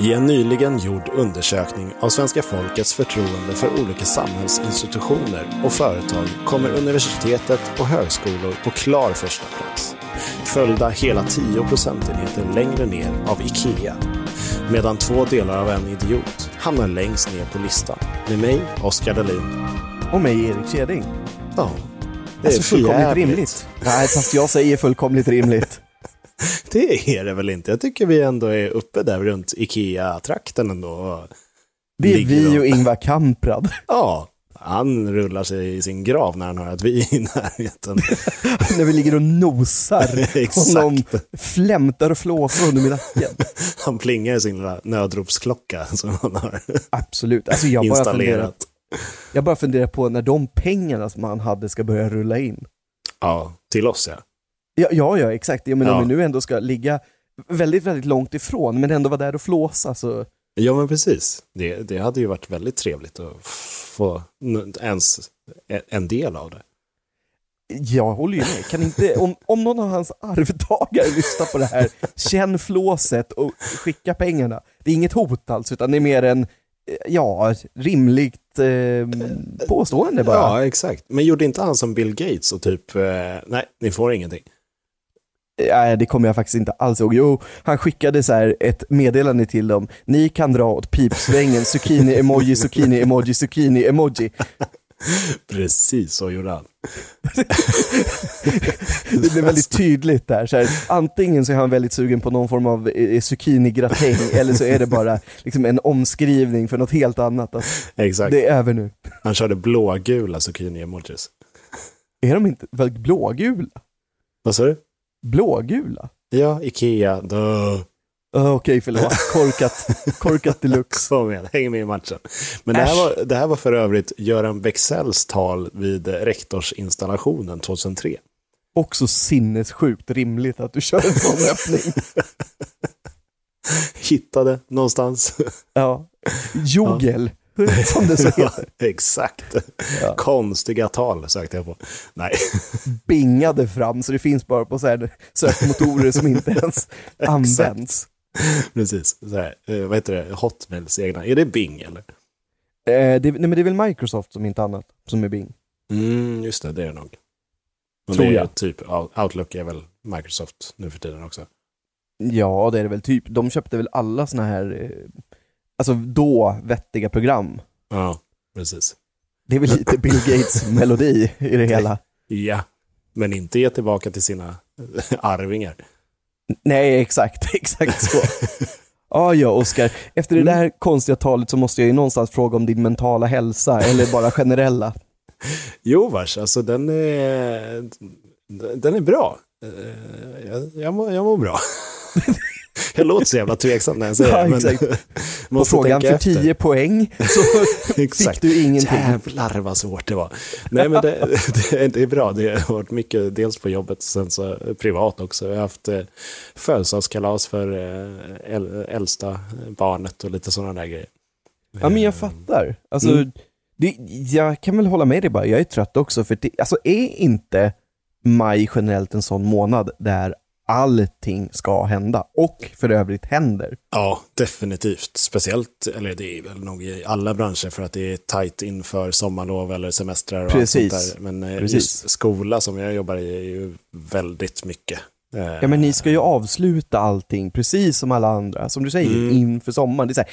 I en nyligen gjord undersökning av svenska folkets förtroende för olika samhällsinstitutioner och företag kommer universitetet och högskolor på klar första plats. Följda hela 10 procentenheter längre ner av IKEA. Medan två delar av en idiot hamnar längst ner på listan. Med mig, Oskar Dahlin. Och mig, Erik Keding. Ja, det Alltså är fullkomligt förjävligt. rimligt. Nej, fast jag säger fullkomligt rimligt. Det är det väl inte? Jag tycker vi ändå är uppe där runt Ikea-trakten ändå. Det är vi och- Ingvar Kamprad. Ja, han rullar sig i sin grav när han hör att vi är i närheten. När vi ligger och nosar. Och någon flämtar och flåsar under min nacken. Han plingar i sin lilla nödropsklocka som han har Absolut. Alltså jag bara, funderar, installerat. jag bara funderar på när de pengarna som han hade ska börja rulla in. Ja, till oss ja. Ja, ja, ja exakt. Ja, men Ja. om vi nu ändå ska ligga väldigt, väldigt långt ifrån, men ändå vara där och flåsa så... Ja, men precis. Det, det hade ju varit väldigt trevligt att få ens en del av det. Jag håller ju med. Kan inte, om, om någon av hans arvtagare lyssnar på det här, känn flåset och skicka pengarna. Det är inget hot alls, utan det är mer en, eh, ja, rimligt eh, påstående bara. Ja, exakt. Men gjorde inte han som Bill Gates och typ, eh, nej, ni får ingenting. Nej, det kommer jag faktiskt inte alls ihåg. Jo, han skickade så här ett meddelande till dem. Ni kan dra åt pipsvängen, zucchini-emoji, zucchini-emoji, zucchini-emoji. Precis så gjorde han. Det blev väldigt tydligt där. Så här, antingen så är han väldigt sugen på någon form av eh, zucchini-gratäng, eller så är det bara liksom, en omskrivning för något helt annat. Att Exakt. det är över nu. Han körde blågula zucchini-emojis. Är de inte blågula? Vad sa du? Blågula? Ja, Ikea, då. Uh, Okej, förlåt. Korkat, korkat deluxe. Kom igen, häng med i matchen. Men det här, var, det här var för övrigt Göran Bexells tal vid rektorsinstallationen 2003. Också sinnessjukt rimligt att du kör en sån öppning. Hittade någonstans. Ja. Jogel, som det så heter. Exakt. Ja. Konstiga tal sökte jag på. Nej, Bingade fram, så det finns bara på så här sökmotorer som inte ens används. precis. Så här, eh, vad heter det? Hotmails egna. Är det Bing eller? Eh, det, nej, men det är väl Microsoft som inte annat, som är Bing. Mm, just det, det är det nog. Och Tror jag. Typ, Out- Outlook är väl Microsoft nu för tiden också. Ja, det är det väl typ. De köpte väl alla såna här, eh, alltså då vettiga program. Ja, precis. Det är väl lite Bill Gates melodi i det hela. Ja, men inte ge tillbaka till sina arvingar. Nej, exakt, exakt så. Ja, ja, Oskar. Efter det där konstiga talet så måste jag ju någonstans fråga om din mentala hälsa, eller bara generella. Jo, vars, alltså den är, den är bra. Eh, Jag, jag, mår, jag mår bra. Jag låter så jävla tveksam när jag säger Ja, det. men. På frågan för efter. 10 poäng så fick du ingenting. Jävlar vad svårt det var. Nej men det, det, det är bra, det har varit mycket dels på jobbet sen så privat också. Jag har haft eh, födelsedagskalas för eh, äl, äldsta barnet och lite sådana där grejer. Ja, men jag fattar. Alltså, Mm. det, jag kan väl hålla med dig bara, jag är trött också, för det, alltså är inte maj generellt en sån månad där allting ska hända, och för övrigt händer? Ja, definitivt. Speciellt, eller det är väl nog i alla branscher för att det är tajt inför sommarlov eller semestrar och Precis. allt sånt där. Men eh, Precis. just skola som jag jobbar i är ju väldigt mycket. Eh, Ja men ni ska ju avsluta allting precis som alla andra, som du säger, Mm. inför sommaren. Det är så här,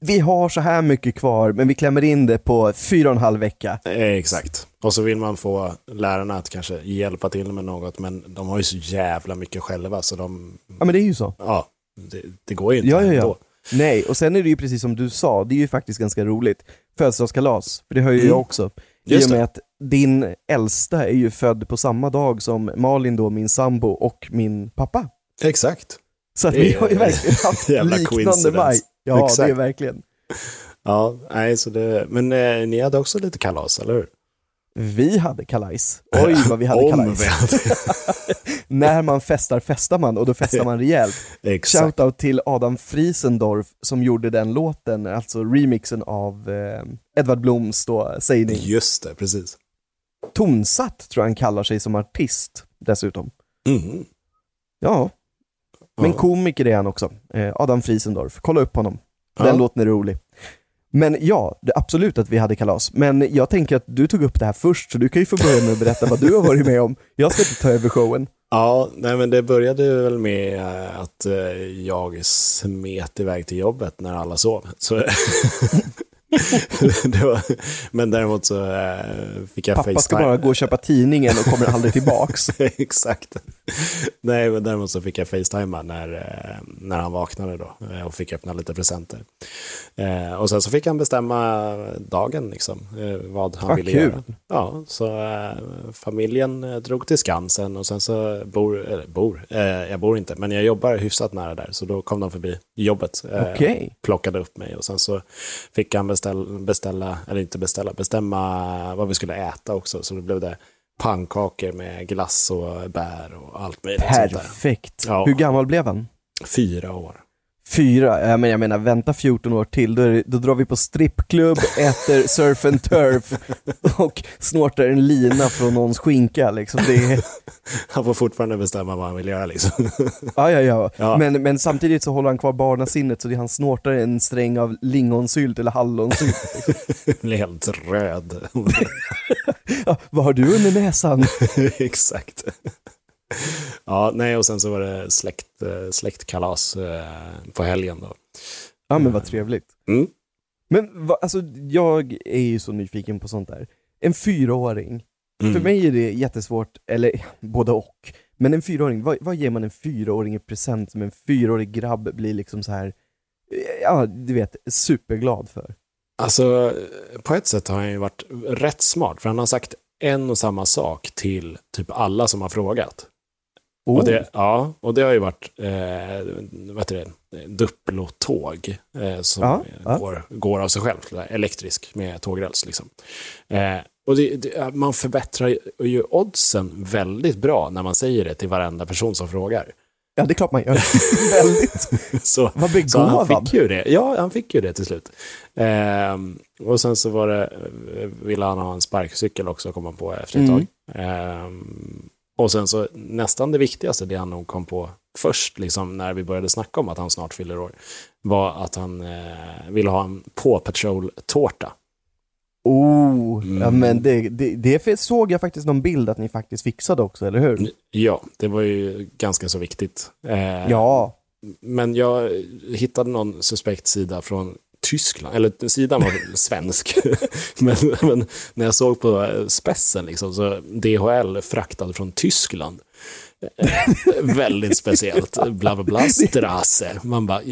vi har så här mycket kvar, men vi klämmer in det på fyra och en halv vecka. Exakt. Och så vill man få lärarna att kanske hjälpa till med något, men de har ju så jävla mycket själva så de, Ja men det är ju så. ja, det, det går ju inte Ja, ja, ja. ändå. Nej, och sen är det ju precis som du sa, det är ju faktiskt ganska roligt. Födelsedagskalas, för det har ju Mm. jag också. I och med det. att din äldsta är ju född på samma dag som Malin då, min sambo, och min pappa. Exakt. Så att vi har ju verkligen haft liknande maj. Ja, det är Exakt. verkligen. Ja, nej, så det, men eh, ni hade också lite kalas, eller hur? Vi hade kalajs. Oj vad vi hade Om kalajs. vi hade. När man festar, festar man och då festar man rejält. Exakt. Shoutout till Adam Friesendorf som gjorde den låten, alltså remixen av eh, Edvard Bloms då, sägning. Just det, precis. Tonsatt tror jag han kallar sig som artist dessutom. Mm. Ja, Men komiker är han också. Eh, Adam Friesendorf. Kolla upp honom. Den Ja. låten är rolig. Men ja, det, absolut att vi hade kalas. Men jag tänker att du tog upp det här först, så du kan ju få börja med att berätta vad du har varit med om. Jag ska inte ta över showen. Ja, nej men det började väl med eh, att eh, jag smet iväg till jobbet när alla sov. Så var, men däremot så fick jag Pappa ska FaceTime. bara gå och köpa tidningen och kommer aldrig tillbaks. Exakt. Nej, men däremot så fick jag facetima när, eh, när han vaknade då eh, och fick öppna lite presenter. Eh, och sen så fick han bestämma dagen, liksom, vad han Vad ville kul. göra. Ja, så familjen drog till Skansen och sen så bor, eller bor, jag bor inte, men jag jobbar hyfsat nära där, så då kom de förbi jobbet. Okej. Plockade upp mig och sen så fick han beställa, beställa, eller inte beställa, bestämma vad vi skulle äta också, så då blev det pannkakor med glass och bär och allt möjligt. Perfekt. Ja. Hur gammal blev han? Fyra år. Fyra? Ja, men jag menar, vänta 14 år till, då, det, då drar vi på strippklubb, äter surf and turf och snortar en lina från någons skinka. Liksom. Det Han får fortfarande bestämma vad han vill göra liksom. ja, ja, ja. Ja. Men, men samtidigt så håller han kvar barnasinnet, så det han snortar en sträng av lingonsylt eller hallonsylt. blir helt röd. Ja, vad har du under näsan? Exakt. Ja, nej, och sen så var det släkt, eh, släktkalas eh, på helgen då. Ja men vad trevligt. Mm. Men va, alltså, jag är ju så nyfiken på sånt där. En fyraåring, Mm. för mig är det jättesvårt, eller både och. Men en fyraåring, vad, vad ger man en fyraåring i present som en fyraårig grabb blir liksom så här, eh, ja du vet, superglad för? Alltså, på ett sätt har han ju varit rätt smart, för han har sagt en och samma sak till typ alla som har frågat. Oh, Och det, ja, och det har ju varit eh, vad heter det, Duplo-tåg eh, som Ja, ja. Går, går av sig själv, elektrisk med tågräls. Liksom. Eh, och det, det, man förbättrar ju- ju oddsen väldigt bra när man säger det till varenda person som frågar. Ja det är klart man gör. Väldigt. Så, Vad så han begåvad. fick ju det. Ja, han fick ju det till slut. Ehm, och sen så var det, ville han ha en sparkcykel också, kom han på efter ett Mm. tag. Ehm, och sen så nästan det viktigaste, det han nog kom på först, liksom, när vi började snacka om att han snart fyller år, var att han eh, ville ha en Paw Patrol-tårta. Oh, ja Mm. men det, det, det såg jag faktiskt någon bild att ni faktiskt fixade också, eller hur? Ja, det var ju ganska så viktigt. Eh, Ja, Men jag hittade någon suspekt sida från Tyskland, eller sidan var svensk. men, men när jag såg på spessen, liksom, så DHL fraktad från Tyskland. Väldigt speciellt. Bla bla bla, Strasse. Man bara,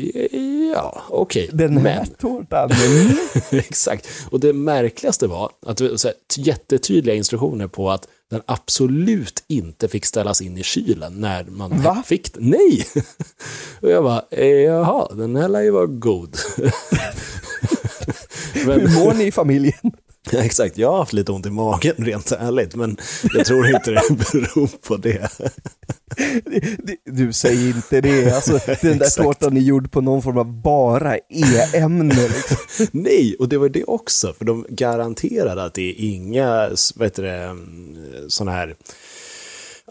ja, okej. den här Men, tårtan. exakt. Och det märkligaste var att det var jättetydliga instruktioner på att den absolut inte fick ställas in i kylen när man Va? fick den. Nej! Och jag bara, jaha, den här lär ju vara god. men, Hur mår ni i familjen? Ja, exakt, jag har haft lite ont i magen rent ärligt, men jag tror inte det beror på det. Du säger inte det, alltså den där tårtan är gjord på någon form av bara e-ämne liksom. Nej, och det var det också, för de garanterade att det är inga, vad heter det, sådana här,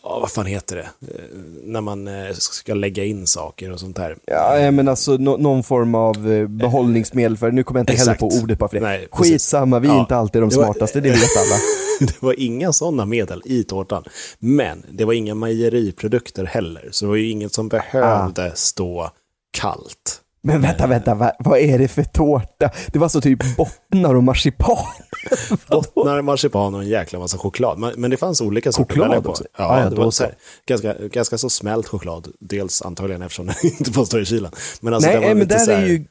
ja vad fan heter det, Eh, när man eh, ska lägga in saker och sånt där. Ja, men alltså nå- någon form av eh, behållningsmedel för, nu kommer jag inte heller på ordet bara för det. Nej, precis. Skitsamma, vi är Ja. inte alltid de Det var- smartaste, det vet alla. Det var inga sådana medel i tårtan. Men det var inga mejeriprodukter heller. Så det var ju inget som behövde stå kallt. Men vänta, vänta, va, vad är det för tårta? Det var så typ bottnar och marsipan. Bottnar, marsipan och en jäkla massa choklad. Men, det fanns olika sorter Choklad också? Ja, Ah, ja, det var så. här, ganska, ganska så smält choklad. Dels antagligen eftersom den inte får stå i kylen. Men alltså, Nej, men där här- är ju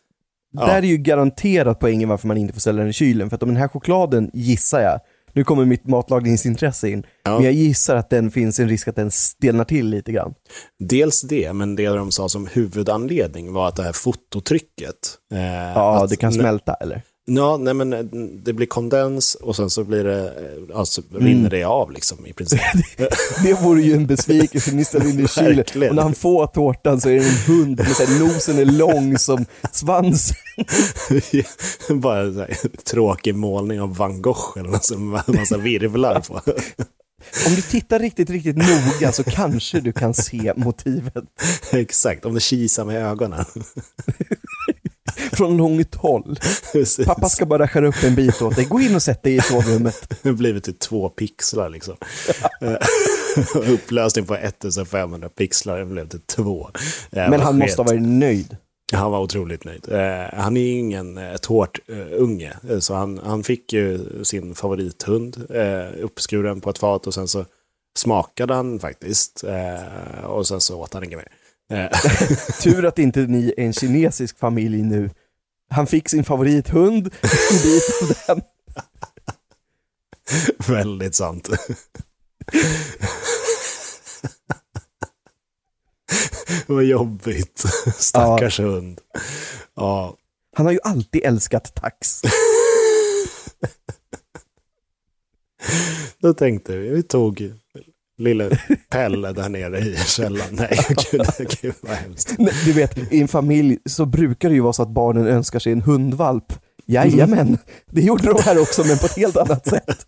Ja. Där är ju garanterat poängen varför man inte får ställa den i kylen, för att om den här chokladen, gissar jag, nu kommer mitt matlagningsintresse in, Ja. men jag gissar att den finns en risk att den stelnar till lite grann. Dels det, men det de sa som huvudanledning var att det här fototrycket. Eh, Ja, det kan smälta eller? Ja, nej men eh, det blir kondens och sen så blir det, eh, alltså rinner Mm. det av liksom i princip. Det vore ju en besvikelse, ni ställer in i kylen och när han får tårtan så är det en hund med så här, nosen är lång som svansen. Bara en tråkig målning av van Gogh eller en massa virvlar på. Om du tittar riktigt, riktigt noga så kanske du kan se motivet Exakt, om du kisar med ögonen. från långt håll. Precis. Pappa ska bara skära upp en bit åt dig. Gå in och sätt dig i sovrummet. Det har blivit till två pixlar liksom. Eh, Upplösning på 1500 pixlar, det blev till två. Jävla Men han måste ha varit nöjd. Han var otroligt nöjd. Eh, han är ju ingen eh, tårtunge, eh, så han, han fick ju sin favorithund eh, uppskuren på ett fat och sen så smakade han faktiskt. Eh, och sen så åt han inget mer. Eh, Tur att inte ni är en kinesisk familj nu. Han fick sin favorithund, en bit av den. väldigt sant. Vad jobbigt. Stackars hund. Ja, Han har ju alltid älskat tax. då tänkte vi, vi tog lille Pelle där nere i källaren. Nej, gud, gud vad hemskt. Nej, Du vet, i en familj så brukar det ju vara så att barnen önskar sig en hundvalp. Jajamän, det gjorde de här också men på ett helt annat sätt.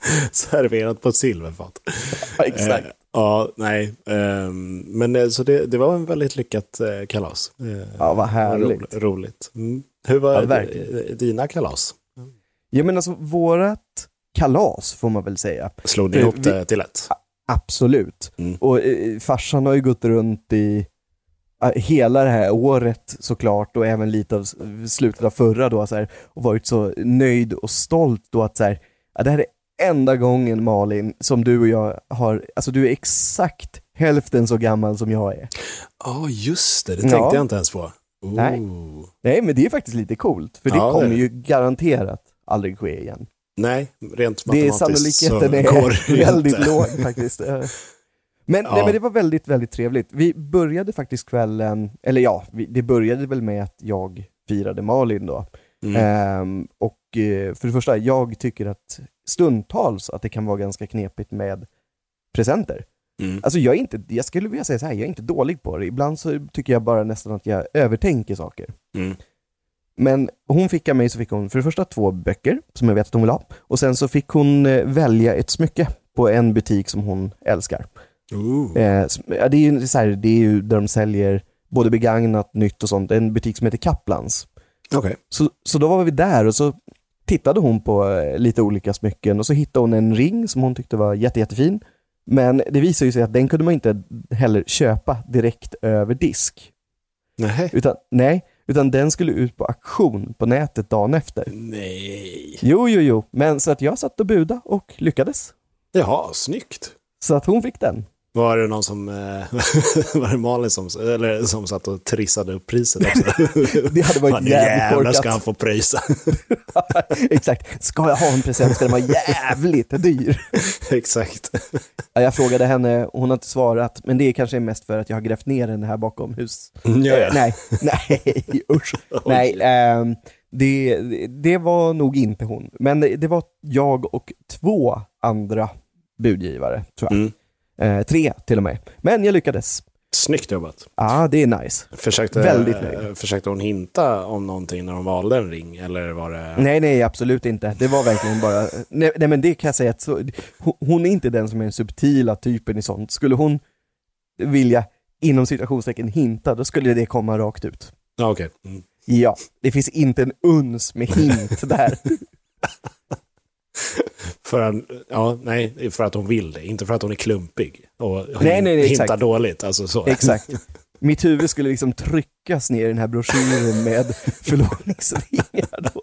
Serverat på ett silverfat. Ja, exakt. Eh, ja, nej. ehm, men eh, så det, det var en väldigt lyckat eh, kalas. Eh, Ja, vad härligt. ro, roligt. Mm. Hur var Ja, dina kalas? Ja men alltså vårat kalas får man väl säga. Slog ni ihop det till ett? Absolut. Mm. Och eh, farsan har ju gått runt i eh, hela det här året såklart och även lite av slutet av förra då så här, och varit så nöjd och stolt då att så här, ja, det här är enda gången Malin som du och jag har, alltså du är exakt hälften så gammal som jag är. Ja, just det. Det Ja. tänkte jag inte ens på. Oh. Nej. Nej men det är faktiskt lite coolt, för det Ja, kommer det. ju garanterat aldrig ske igen. Nej, rent Det är matematiskt så sannolikheten går är det ju väldigt inte. låg faktiskt. Eh. Men, Ja. nej, men det var väldigt, väldigt trevligt. Vi började faktiskt kvällen, eller ja, vi, det började väl med att jag firade Malin då. Mm. Ehm, och eh, för det första, jag tycker att stundtals att det kan vara ganska knepigt med presenter. Mm. Alltså jag är inte, jag skulle vilja säga så här, jag är inte dålig på det. Ibland så tycker jag bara nästan att jag övertänker saker. Mm. Men hon fick av mig så fick hon för det första två böcker som jag vet att hon vill ha. Och sen så fick hon eh, välja ett smycke på en butik som hon älskar. Eh, det, är ju så här, det är ju där de säljer både begagnat, nytt och sånt. En butik som heter Kaplans. Okej. Så, så då var vi där och så tittade hon på eh, lite olika smycken och så hittade hon en ring som hon tyckte var jätte, jättefin. Men det visade ju sig att den kunde man inte heller köpa direkt över disk. Nej. Utan, nej, utan den skulle ut på auktion på nätet dagen efter. Nej. Jo, jo, jo. Men så att jag satt och buda och lyckades. Jaha, snyggt. Så att hon fick den. Var det någon som, eh, var det Malin som, eller som satt och trissade upp priset också? Det hade varit Ja, nu jävligt korkat. ska han få pröjsa. Exakt. Ska jag ha en present ska den vara jävligt dyr. Exakt. Ja, Jag frågade henne och hon har inte svarat, men det är kanske mest för att jag har grävt ner henne här bakom hus. Ja, ja. Eh, Nej, nej, usch. Nej, ehm, det, det var nog inte hon. Men det det var jag och två andra budgivare, tror jag. Mm. Eh, tre till och med. Men jag lyckades. Snyggt jobbat. Ja, det är nice. Försökte, Väldigt nöjd. försökte hon hinta om någonting när hon valde en ring? Eller var det... Nej, nej, absolut inte. Det var verkligen bara... Nej, nej men det kan jag säga att så, hon- är inte den som är den subtila typen i sånt. Skulle hon vilja, inom citationstecken, hinta, då skulle det komma rakt ut. Ja, okej. Mm. Ja, det finns inte en uns med hint där. För, en- ja, nej, för att hon vill det, inte för att hon är klumpig. Och Nej, nej, nej, hintar exakt. dåligt. Alltså så. Exakt. Mitt huvud skulle liksom tryckas ner i den här broschyren med förlovningsringar då.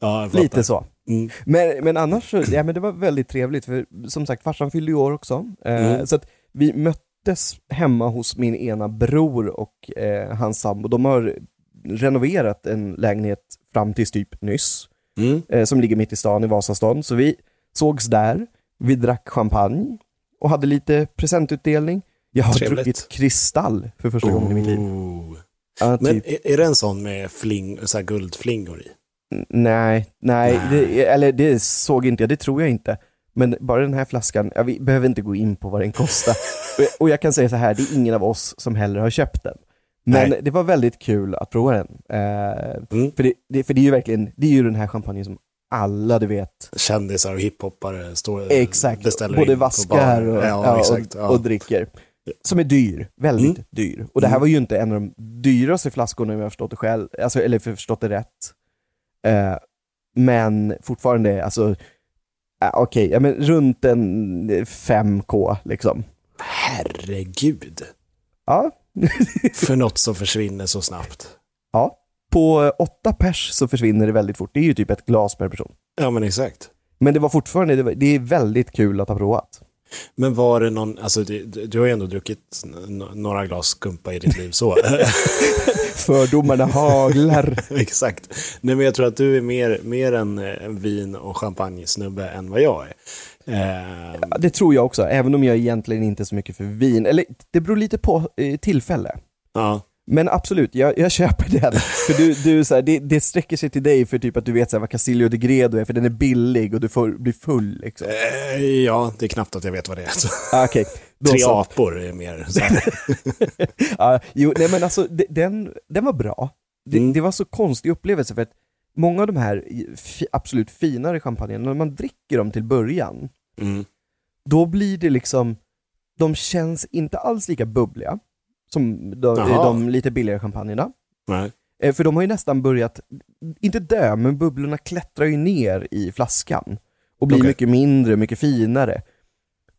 Ja. Lite så. Mm. Men, men annars ja men det var väldigt trevligt för som sagt farsan fyllde ju år också. Eh, Mm. Så att vi möttes hemma hos min ena bror och eh, hans sambo. De har renoverat en lägenhet fram tills typ nyss. Mm. eh, som ligger mitt i stan i Vasastan. Så vi sågs där, vi drack champagne och hade lite presentutdelning. Jag har Trevligt. druckit kristall för första gången i mitt liv. Oh. Ja, Men typ. är, det en sån med fling, så guldflingor i? N- Nej, nej, Nej. Det, eller det såg inte jag, det tror jag inte. Men bara den här flaskan, ja, vi behöver inte gå in på vad den kostar. och, och jag kan säga så här, det är ingen av oss som heller har köpt den. Men Nej. det var väldigt kul att prova den. Eh, Mm. för, det, det, för det är ju verkligen, det är ju den här champagnen som alla, du vet, Kändisar och hiphoppare står exakt, beställer både in vaskar och, ja, ja, exakt, och, ja. och dricker. Som är dyr, väldigt Mm. dyr. Och det här Mm. var ju inte en av de dyraste flaskorna om jag har förstått det själv, alltså, eller för förstått det rätt. Eh, men fortfarande, alltså, eh, okej, ja, men runt en 5K liksom. Herregud. Ja, För något som försvinner så snabbt. ja. På eh, åtta pers så försvinner det väldigt fort. Det är ju typ ett glas per person. Ja, men exakt. Men det var fortfarande, det, var, det är väldigt kul att ha provat. Men var det någon, alltså du, du har ju ändå druckit några glas skumpa i ditt liv så. Fördomarna haglar. Exakt. Nej, men jag tror att du är mer, mer en, en vin och champagne-snubbe än vad jag är. Det tror jag också, även om jag egentligen inte är så mycket för vin. Eller det beror lite på eh, tillfälle. ja, Men absolut, jag, jag köper den. För du, du, så här, det, det sträcker sig till dig för typ att du vet så här, vad Casilio de Gredo är, för den är billig och du får bli full liksom. eh, ja, det är knappt att jag vet vad det är. Så. Ah, Okej, då Tre så. apor är mer så. Ja, jo, nej men alltså de- den, den var bra. Det, Mm. det var så konstig upplevelse för att många av de här fi, absolut finare champagnerna, när man dricker dem till början, Mm. då blir det liksom, de känns inte alls lika bubbliga som de, de lite billigare champagnerna. Nej. Eh, För de har ju nästan börjat, inte dö, men bubblorna klättrar ju ner i flaskan och blir Okej. mycket mindre, mycket finare.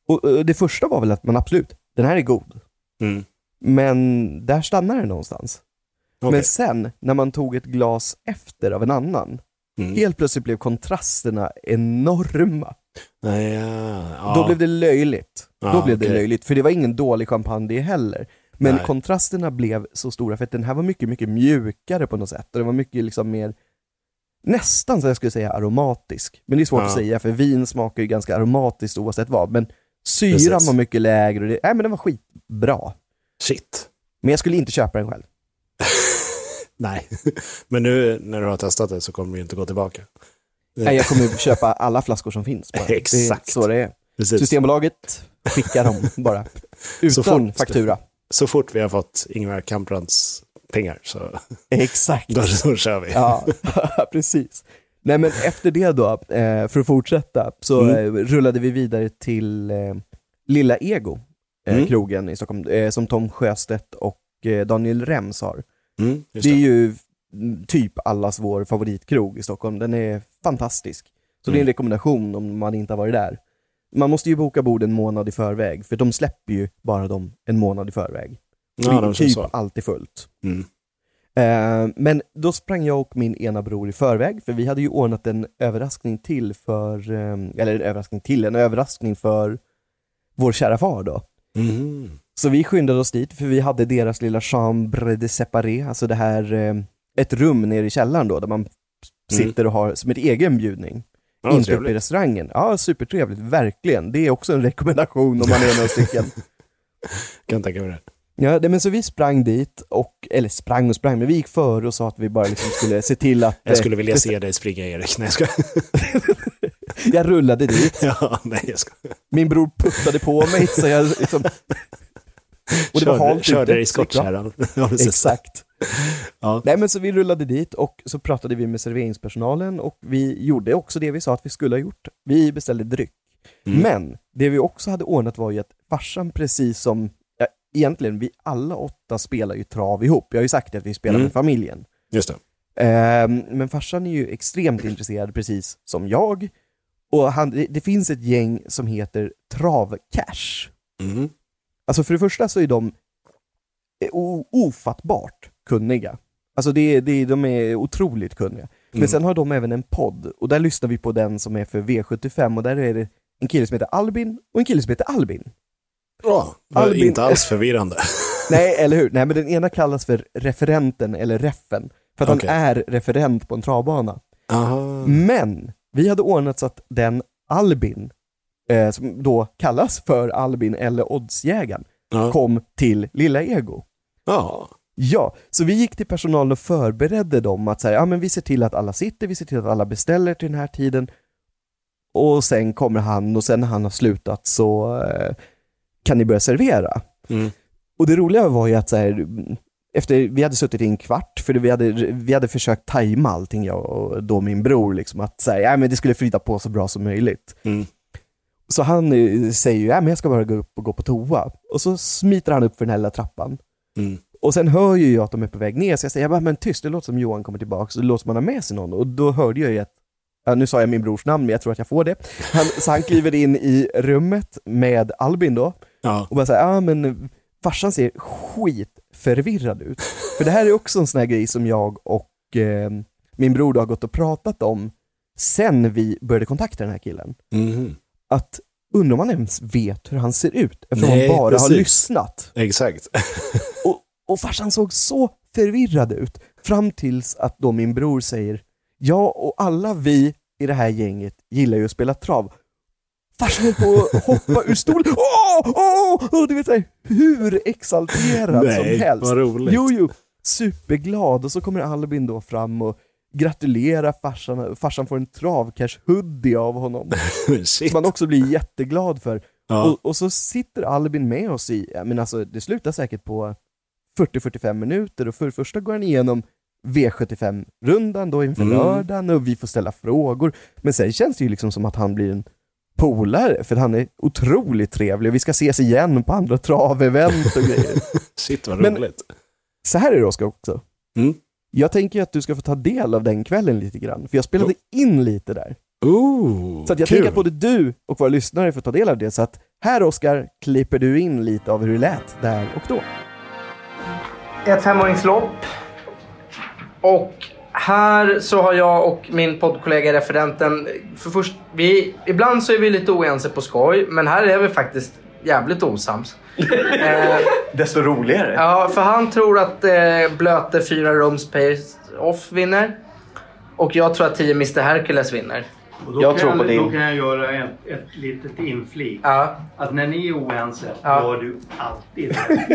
Och eh, det första var väl att man absolut, den här är god, Mm. men där stannar den någonstans. Okej. Men sen, när man tog ett glas efter av en annan, Mm. helt plötsligt blev kontrasterna enorma. Ja. ja. Då blev det löjligt. Ja, Då blev det okej. löjligt, för det var ingen dålig champagne det heller. Men Nej. kontrasterna blev så stora för att den här var mycket, mycket mjukare på något sätt. Och den var mycket liksom mer, nästan så jag skulle säga aromatisk. Men det är svårt att säga för vin smakar ju ganska aromatiskt oavsett vad. Men syran Precis. var mycket lägre och det, nej men den var skitbra. Shit. Men jag skulle inte köpa den själv. Nej. Men nu när du har testat det så kommer du inte gå tillbaka. Nej, jag kommer köpa alla flaskor som finns. Bara. Exakt. Det är så det är. Precis. Systembolaget skickar dem bara. Utan fort- faktura. Så fort vi har fått Ingvar Kamprads pengar så Exakt. då, då kör vi. Ja, precis. Nej men efter det då, eh, för att fortsätta, så Mm. eh, rullade vi vidare till eh, Lilla Ego, Mm. krogen i Stockholm, som Tom Sjöstedt och Daniel Rems har. Mm, just Det är det. ju mm, typ allas vår favoritkrog i Stockholm, den är fantastisk. Så det är en Mm. rekommendation om man inte har varit där. Man måste ju boka bord en månad i förväg, för de släpper ju bara dem en månad i förväg. Så Ja, det är typ så. alltid fullt. Mm. Eh, men då sprang jag och min ena bror i förväg, för vi hade ju ordnat en överraskning till för, eh, eller en överraskning till, en överraskning för vår kära far då. Mhm. Så vi skyndade oss dit, för vi hade deras lilla chambre de séparé, alltså det här, eh, ett rum nere i källaren då, där man sitter och har som ett egen bjudning. Mm. Ja, inte uppe i restaurangen. Ja, supertrevligt, verkligen. Det är också en rekommendation om man är några stycken. Kan tänka mig det. Ja, det, men så vi sprang dit, och, eller sprang och sprang, men vi gick före och sa att vi bara liksom skulle se till att... Jag skulle eh, vilja bestä- se dig springa Erik. Nej, jag ska. Jag rullade dit, ja, nej, jag ska. min bror puttade på mig så jag liksom... Och det var halt körde ute, i bra. skottkärran. Exakt. Ja. Nej men så vi rullade dit och så pratade vi med serveringspersonalen och vi gjorde också det vi sa att vi skulle ha gjort. Vi beställde dryck. Mm. Men det vi också hade ordnat var ju att farsan precis som, ja, egentligen vi alla åtta spelar ju trav ihop. Jag har ju sagt att vi spelar Mm. med familjen. Just det. Ehm, men farsan är ju extremt intresserad precis som jag. Och han, det, det finns ett gäng som heter Travcash. Mm. Alltså för det första så är de eh, ofattbart kunniga. Alltså det, det, de är otroligt kunniga. Men Mm. sen har de även en podd, och där lyssnar vi på den som är för V75, och där är det en kille som heter Albin och en kille som heter Albin. Var Albin- inte alls förvirrande. Nej, eller hur? Nej, men den ena kallas för referenten, eller reffen, för att Okej. han är referent på en travbana. Aha. Men vi hade ordnat så att den Albin, eh, som då kallas för Albin eller Oddsjägaren, Ja. kom till Lilla Ego. ja. Ja, så vi gick till personalen och förberedde dem att säga, ja men vi ser till att alla sitter, vi ser till att alla beställer till den här tiden. Och sen kommer han och sen när han har slutat så eh, kan ni börja servera. Mm. Och det roliga var ju att så här, efter, vi hade suttit i en kvart, för vi hade, vi hade försökt tajma allting jag och då min bror, liksom, att säga, ja, men det skulle flyta på så bra som möjligt. Mm. Så han eh, säger ju, ja, men jag ska bara gå upp och gå på toa. Och så smiter han upp för den här lilla trappan. Mm. Och sen hör ju jag att de är på väg ner, så jag säger, jag bara, men tyst, det låter som Johan kommer tillbaka, det låter som han har med sig någon. Och då hörde jag ju att, ja, nu sa jag min brors namn, men jag tror att jag får det. Han, så han kliver in i rummet med Albin då, Ja. och bara säger, ja men farsan ser skitförvirrad ut. För det här är också en sån här grej som jag och eh, min bror då har gått och pratat om sen vi började kontakta den här killen. Mhm. Att undrar han ens vet hur han ser ut, eftersom Nej, han bara har precis. lyssnat. Exakt. Och, och farsan såg så förvirrad ut, fram tills att då min bror säger, ja och alla vi i det här gänget gillar ju att spela trav. Farsan höll på att hoppa ur stolen, åh, åh, åh, du vet såhär, hur exalterad Nej, som helst. vad roligt. Jo, jo, superglad och så kommer Albin då fram och gratulerar farsan, farsan får en travcash-hoodie av honom. Som han också blir jätteglad för. Ja. Och, och så sitter Albin med oss i, men alltså det slutar säkert på 40-45 minuter och för det första går han igenom V75-rundan då inför Mm. lördagen och vi får ställa frågor. Men sen känns det ju liksom som att han blir en polare, för han är otroligt trevlig och vi ska ses igen på andra travevent och grejer. Shit vad Men- roligt. Så här är det Oskar också. Mm. Jag tänker att du ska få ta del av den kvällen lite grann, för jag spelade in lite där. Ooh, Så att jag kul. tänker att både du och våra lyssnare får ta del av det, så att här Oskar klipper du in lite av hur det lät där och då. ett femåringslopp. Och här så har jag och min poddkollega referenten, för först, vi, ibland så är vi lite oense på skoj, men här är vi faktiskt jävligt osams. Eh, Desto roligare. ja, för han tror att eh, Blöte 4 Rooms Pace Off vinner. Och jag tror att 10 Mr Hercules vinner. Och då Jag kan tror på jag, din. Då kan jag göra ett, ett litet inflik. Ja. Att när ni är oense, Ja. då har du alltid rätt.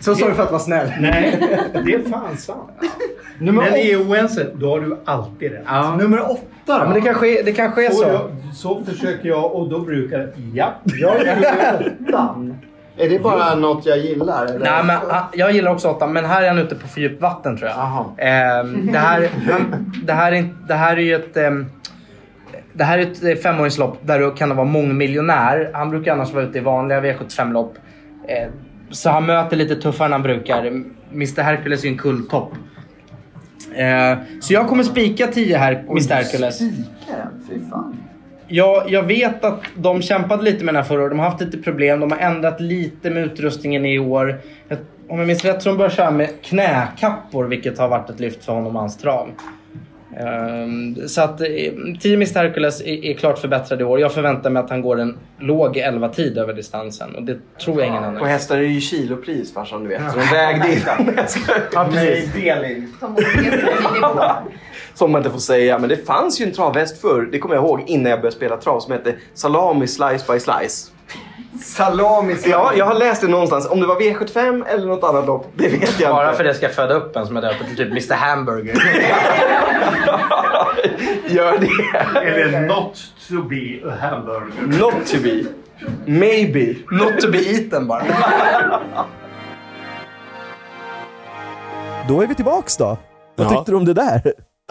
Så sa du för att vara snäll. Nej, det är fan sant. när ni är oense, då har du alltid rätt. Ja. Nummer åtta då? Ja, men det kanske, det kanske är Så, så. jag, så försöker jag och då brukar. Ja, jag är åttan. Är det bara något jag gillar? Eller? Nej, men, ah, jag gillar också åttan, men här är han ute på för djupt vatten tror jag. Ehm, det, här, han, det, här är, det här är ju ett... ehm, det här är ett eh, femåringslopp där du kan vara mångmiljonär. Han brukar annars vara ute i vanliga V75-lopp. Eh, så han möter lite tuffare än han brukar. Mr Hercules är ju en kulltopp. Eh, så jag kommer spika 10 här, Mr Hercules. Spikaren, fy fan. Ja, jag vet att de kämpade lite med den här förra året. De har haft lite problem. De har ändrat lite med utrustningen i år. Jag- Om jag minns rätt så de börjar köra med knäkappor, vilket har varit ett lyft för honom och hans trav. Ehm, så att eh, 10 Mr Hercules är, är klart förbättrad i år. Jag förväntar mig att han går en låg 11-tid över distansen och det tror jag ingen På annan. hästar är det ju kilopris farsan du vet. Så de vägde in. Ja, precis. Som man inte får säga. Men det fanns ju en travhäst förr, det kommer jag ihåg innan jag började spela trav, som hette Salami Slice by Slice. Salami. Ja, jag har läst det någonstans. Om det var V75 eller något annat lopp, det vet jag Bara inte. för det ska jag föda upp en som är döpt till typ Mr Hamburger. Gör det. Eller not to be a hamburger. Not to be. Maybe. Not to be eaten bara. Då är vi tillbaks då. Vad Ja. tyckte du om det där?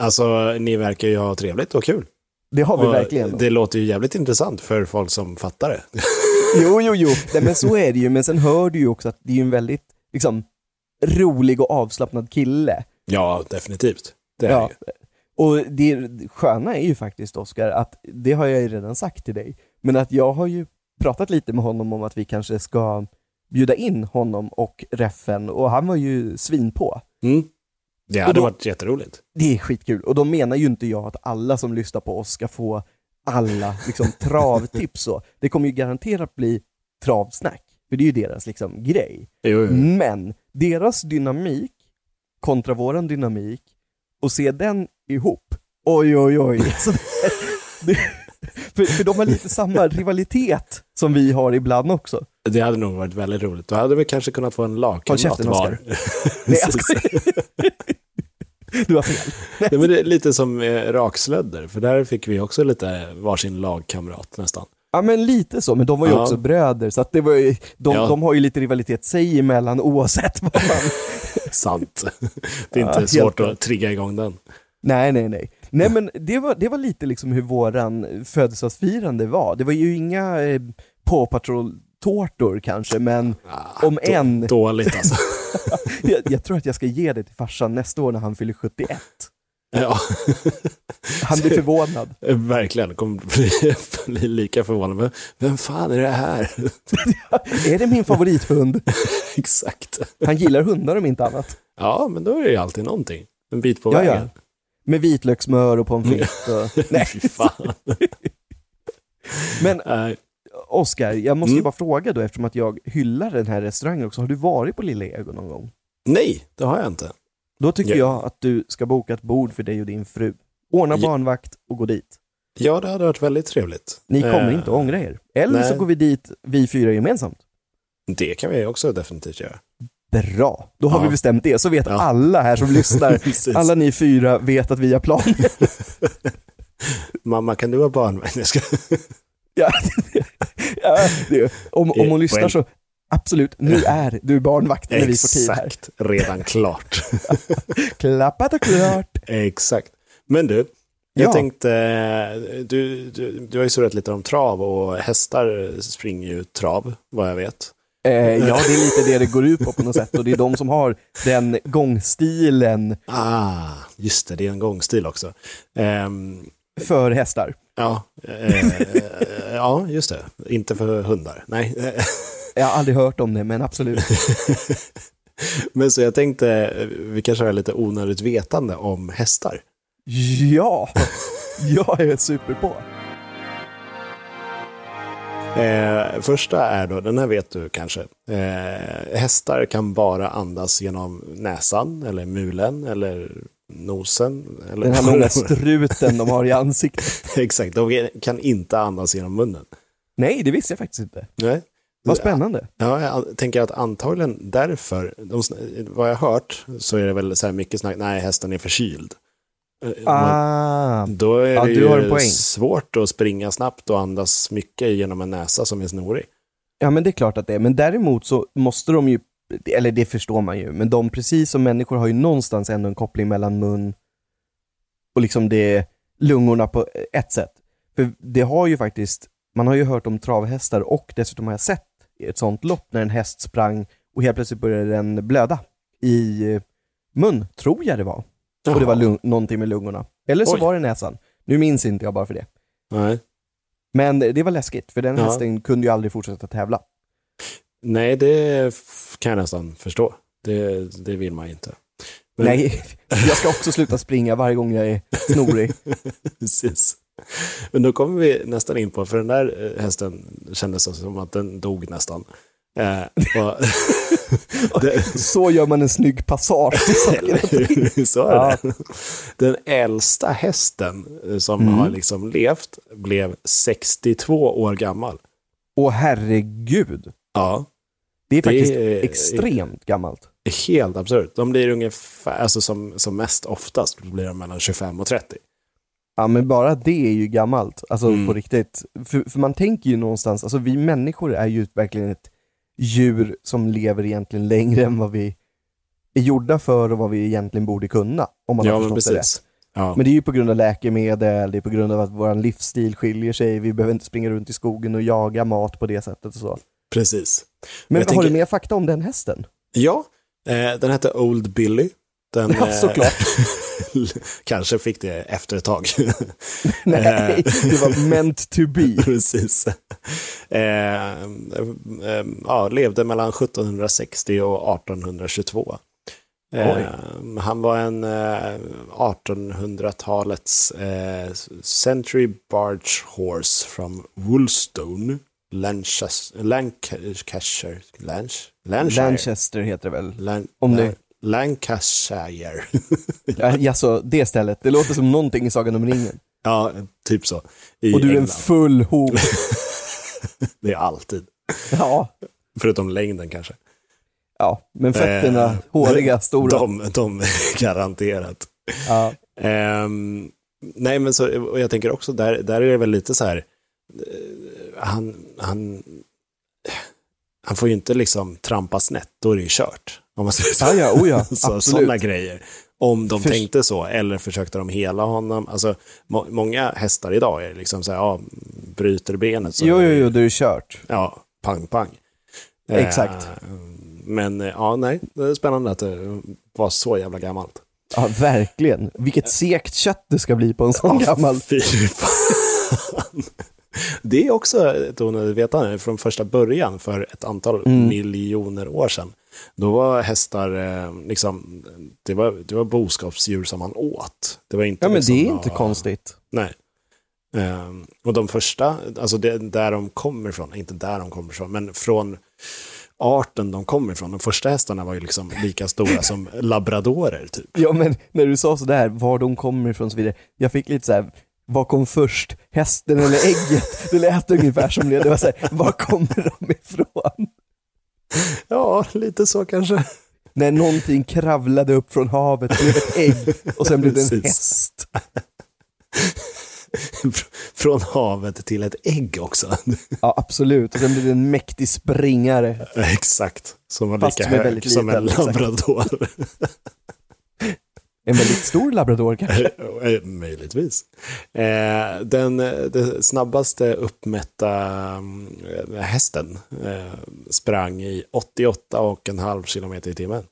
Alltså, ni verkar ju ha trevligt och kul. Det har vi Och verkligen. Det låter ju jävligt intressant för folk som fattar det. Jo, jo, jo. Nej, men så är det ju. Men sen hör du ju också att det är en väldigt liksom, rolig och avslappnad kille. ja, definitivt. Det är Ja. ju. Och det sköna är ju faktiskt, Oskar, att det har jag ju redan sagt till dig, men att jag har ju pratat lite med honom om att vi kanske ska bjuda in honom och Reffen och han var ju svin på. Mm. Det hade då- varit jätteroligt. Det är skitkul. Och då menar ju inte jag att alla som lyssnar på oss ska få alla liksom, travtips så. Det kommer ju garanterat bli travsnack, för det är ju deras liksom, grej. Jo, jo. Men deras dynamik kontra våran dynamik och se den ihop, oj oj oj. Så det, det, för, för de har lite samma rivalitet som vi har ibland också. Det hade nog varit väldigt roligt. Då hade vi kanske kunnat få en lagkamrat var. Nej, jag. Du har fel. Nej, men det är lite som eh, rakslödder, för där fick vi också lite varsin lagkamrat nästan. Ja men lite så, men de var ju Ja. också bröder så att det var ju, de, Ja. de har ju lite rivalitet sig emellan oavsett vad man... Sant. Det är Ja, inte helt svårt rätt. att trigga igång den. Nej, nej, nej. Nej men det var, det var lite liksom hur våran födelsedagsfirande var. Det var ju inga eh, Paw Patrol-tårtor kanske, men om Då- en, Dåligt alltså. jag, jag tror att jag ska ge det till farsan nästa år när han fyller 71. ja, Han blir förvånad. verkligen. Kommer bli, bli lika förvånad. Men vem fan är det här? Är det min favorithund? Exakt. Han gillar hundar om inte annat. Ja, men då är det ju alltid någonting. En bit på Ja, vägen. ja. Med vitlökssmör och pommes frites. Och... Nej, men Nej. Oskar, jag måste ju Mm. bara fråga då eftersom att jag hyllar den här restaurangen också. Har du varit på Lilla Ego någon gång? Nej, det har jag inte. Då tycker Ja. jag att du ska boka ett bord för dig och din fru. Ordna Ja. barnvakt och gå dit. Ja, det hade varit väldigt trevligt. Ni kommer Eh, inte att ångra er. Eller så nej. går vi dit, vi fyra gemensamt. Det kan vi också definitivt göra. Bra, då har Ja. vi bestämt det. Så vet Ja. alla här som lyssnar, alla ni fyra vet att vi har planer. Mamma, kan du? Jag ska... ja, ja, om, om hon Eh, lyssnar så, absolut, nu är du barnvakt när vi får tid här. Exakt, redan klart. Klappat och klart. Exakt. Men du, jag Ja. tänkte, du, du, du har ju surrat lite om trav och hästar springer ju trav, vad jag vet. Eh, ja, det är lite det det går ut på på något sätt och det är de som har den gångstilen Ah, just det, det är en gångstil också. Ehm, för hästar. ja, eh, ja, just det. Inte för hundar. Nej. Jag har aldrig hört om det, men absolut. Men så jag tänkte, vi kanske har lite onödigt vetande om hästar. Ja, jag är super på. Eh, första är då, den här vet du kanske. Eh, hästar kan bara andas genom näsan eller mulen eller nosen. Eller Den här långa struten de har i ansiktet. Exakt, de kan inte andas genom munnen. Nej, det visste jag faktiskt inte. Nej. Vad spännande. Ja, jag tänker att antagligen därför, de, vad jag har hört, så är det väl så här mycket snack, nej hästen är förkyld. Eh, Ah, Då är Ja, det ju svårt att springa snabbt och andas mycket genom en näsa som är snorig. ja men det är klart att det är. Men däremot så måste de ju, eller det förstår man ju, men de precis som människor har ju någonstans ändå en koppling mellan mun och liksom det, lungorna på ett sätt. För det har ju faktiskt, man har ju hört om travhästar och dessutom har jag sett ett sånt lopp när en häst sprang och helt plötsligt började den blöda i mun, tror jag det var. Och det var lung- någonting med lungorna. Eller så Oj. var det näsan. Nu minns inte jag bara för det. Nej. Men det var läskigt, för den Ja. hästen kunde ju aldrig fortsätta tävla. Nej, det f- kan jag nästan förstå. Det, det vill man inte. Men- Nej, jag ska också sluta springa varje gång jag är snorig. Precis. Men då kommer vi nästan in på, för den där eh, hästen kändes det som att den dog nästan. Eh, det, Så gör man en snygg passage till saker så är Ja. det. Den äldsta hästen eh, som Mm. har liksom levt blev 62 år gammal. Åh herregud, Ja, det är Det faktiskt är- extremt gammalt. helt absurt. De blir ungefär, alltså som, som mest oftast blir de mellan 25 och 30. Ja men bara det är ju gammalt, alltså Mm. på riktigt. För, för man tänker ju någonstans, alltså vi människor är ju verkligen ett djur som lever egentligen längre än vad vi är gjorda för och vad vi egentligen borde kunna. Om man har Ja, men förstått det rätt. precis. Ja. Men det är ju på grund av läkemedel, det är på grund av att vår livsstil skiljer sig, vi behöver inte springa runt i skogen och jaga mat på det sättet och så. Precis. Men har tänker- du mer fakta om den hästen? Ja, eh, den hette Old Billy. Den, Ja, eh, såklart. kanske fick det efter ett tag. Nej, det var meant to be. Precis. Eh, eh, ja, levde mellan 1760 och 1822. Eh, han var en eh, 1800-talets eh, Century Barge Horse from Woolstone, Lancashire, Lancashire, Lanch, Lancashire, Lanchester heter det väl? Lan, Om det- Lancashire. Ja, alltså, det stället. Det låter som någonting i Sagan om ringen. ja, typ så. I Och du är en England. full hop. Det är alltid. Ja, Förutom längden kanske. ja. men fötterna, Eh, håriga, stora. De, de garanterat. Ja. Ehm, nej, men så, och jag tänker också, där, där är det väl lite så här, eh, han, han, han får ju inte liksom trampa snett, då är det ju kört. Om man säger så. Ja, ja, oh ja, så, sådana grejer. Om de För- tänkte så, eller försökte de hela honom. Alltså, må, många hästar idag är liksom så här, ja, bryter benet så Jo, jo, jo, det är kört. Ja, pang, pang. Exakt. Eh, men eh, ja, nej, det är spännande att det var så jävla gammalt. Ja, verkligen. Vilket sekt kött det ska bli på en sån gammal. Fy fan. Det är också ett onödigt vetande från första början för ett antal Mm. miljoner år sedan. Då var hästar, eh, liksom, det var, det var boskapsdjur som man åt. Det var inte Ja, men liksom, det är inte ja, konstigt. Nej. Ehm, och de första, alltså det, där de kommer ifrån, inte där de kommer ifrån, men från arten de kommer ifrån. De första hästarna var ju liksom lika stora som labradorer typ. Ja, men när du sa sådär, var de kommer ifrån och så vidare. Jag fick lite såhär, vad kom först? Hästen eller ägget? Det lät ungefär som det. Det var såhär, var kommer de ifrån? Ja, lite så kanske. När någonting kravlade upp från havet, blev ett ägg och sen blev det en häst. Från havet till ett ägg också. Ja, absolut. Och sen blev det en mäktig springare. Exakt. Som var Fast lika som hög väldigt som en labrador. En väldigt stor labrador kanske. Eh, Möjligtvis. Eh, den det snabbaste uppmätta hästen eh, sprang i 88,5 kilometer i timmen.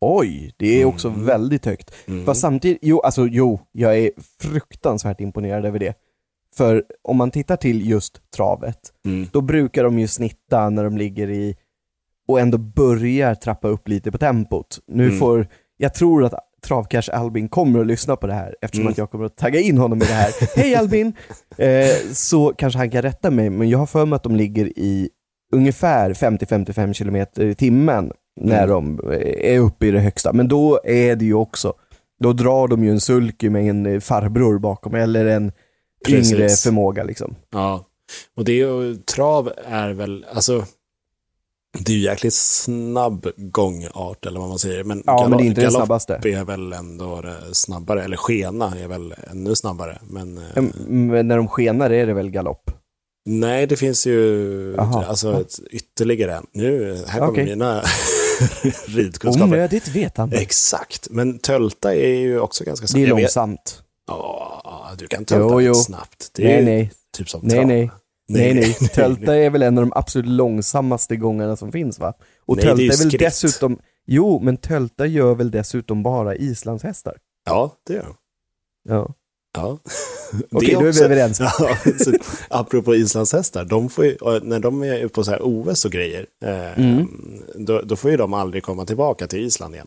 Oj, det är också Mm. väldigt högt. Mm. Fast samtidigt, jo, alltså jo, jag är fruktansvärt imponerad över det. För om man tittar till just travet, Mm. då brukar de ju snitta när de ligger i och ändå börjar trappa upp lite på tempot. Nu Mm. får, jag tror att Travcash Albin kommer att lyssna på det här eftersom Mm. att jag kommer att tagga in honom i det här. Hej Albin! Eh, så kanske han kan rätta mig, men jag har för mig att de ligger i ungefär 50-55 km i timmen när Mm. de eh, är uppe i det högsta. Men då är det ju också, då drar de ju en sulky med en eh, farbror bakom eller en Precis. yngre förmåga liksom. Ja, och det är ju, trav är väl, alltså, det är ju jäkligt snabb gångart eller vad man säger. Men, Ja, men det är inte galopp snabbaste. är väl ändå snabbare, eller skena är väl ännu snabbare. Men eh, Men när de skenar är det väl galopp? nej, det finns ju alltså, ett, ytterligare en. Nu, här kommer Okej. mina ridkunskaper. Onödigt vetande. Exakt, men tölta är ju också ganska snabb. Det är långsamt. Ja, du kan tölta Jo, jo. snabbt. Det är Nej, nej. typ som Nej, trav. nej. Nej, nej. Tölta är väl en av de absolut långsammaste gångarna som finns va? Och Nej, är tölta ju är väl skritt. dessutom, jo, men tölta gör väl dessutom bara islandshästar? Ja, det gör. Ja. Ja. Okej, Det då är vi överens. Ja, så, apropå islandshästar, de får ju, när de är på så här OS och grejer, eh, Mm. då, då får ju de aldrig komma tillbaka till Island igen.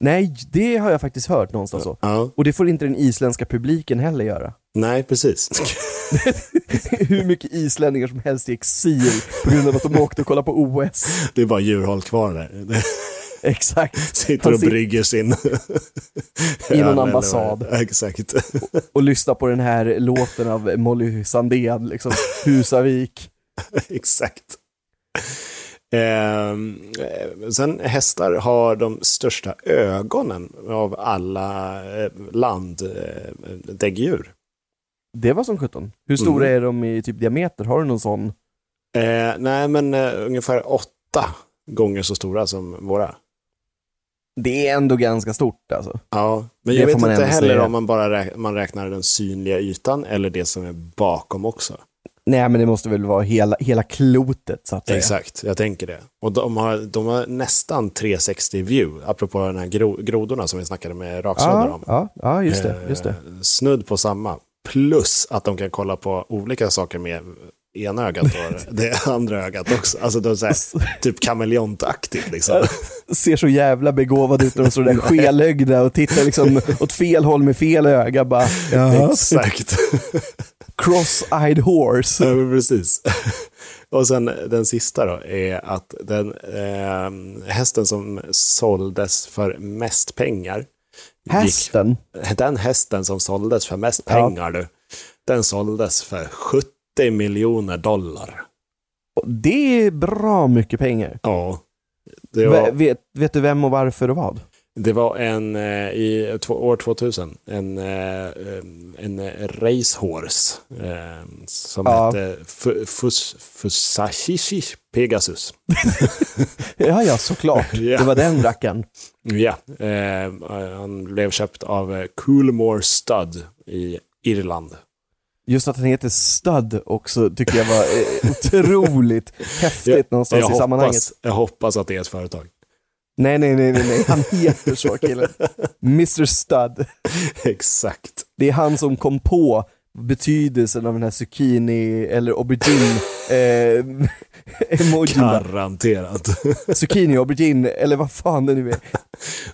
Nej, det har jag faktiskt hört någonstans så. Ja, Och det får inte den isländska publiken heller göra. nej, precis. Hur mycket islänningar som helst i exil på grund av att de åkte och kollade på OS. Det är bara djurhåll kvar där. Exakt. Sitter Han och brygger sin... I någon ambassad. Exakt. Och lyssna på den här låten av Molly Sandén, liksom. Husavik. Exakt. Ehm, eh, sen hästar har de största ögonen av alla eh, landdäggdjur. Det var som 17. Hur stora Mm. är de i typ diameter? Har du någon sån? Eh, nej, men eh, ungefär åtta gånger så stora som våra. Det är ändå ganska stort alltså. Ja, men Det jag får vet man inte ändå heller säga. om man bara räk- man räknar den synliga ytan eller det som är bakom också. Nej men det måste väl vara hela, hela klotet så att säga. Exakt, jag tänker det. Och de har, de har nästan 360 view, apropå den här gro, grodorna som vi snackade med raksladdar Ja, om. ja, ja, just det. Just det. Eh, Snudd på samma. Plus att de kan kolla på olika saker med ena ögat och det andra ögat också. Alltså de är så här, typ kameleontaktigt liksom. Ser så jävla begåvad ut när de står där skelögda och tittar liksom åt fel håll med fel öga bara. Ja, Exakt. cross-eyed horse. Ja, precis. Och sen den sista då är att den eh, hästen som såldes för mest pengar. gick- Hästen. Den hästen som såldes för mest Ja. pengar du. Den såldes för 70 miljoner dollar. Det är bra mycket pengar. Ja. Var, Ve- Vet, vet du vem och varför och vad? Det var en eh, i år 2000, en, eh, en eh, racehorse eh, som Ja. hette Fu- Fus, Fusashi Pegasus. Ja, ja, såklart. Ja. Det var den rackaren. Ja, han blev köpt av Coolmore Stud i Irland. Just att han heter Stud också tycker jag var eh, otroligt häftigt någonstans jag i sammanhanget. hoppas, jag hoppas att det är ett företag. Nej, nej, nej, nej, nej, han heter så killen. Mr Stud. Exakt. Det är han som kom på betydelsen av den här zucchini eller aubergine eh, emojin. Garanterat. Zucchini, aubergine eller vad fan det nu är.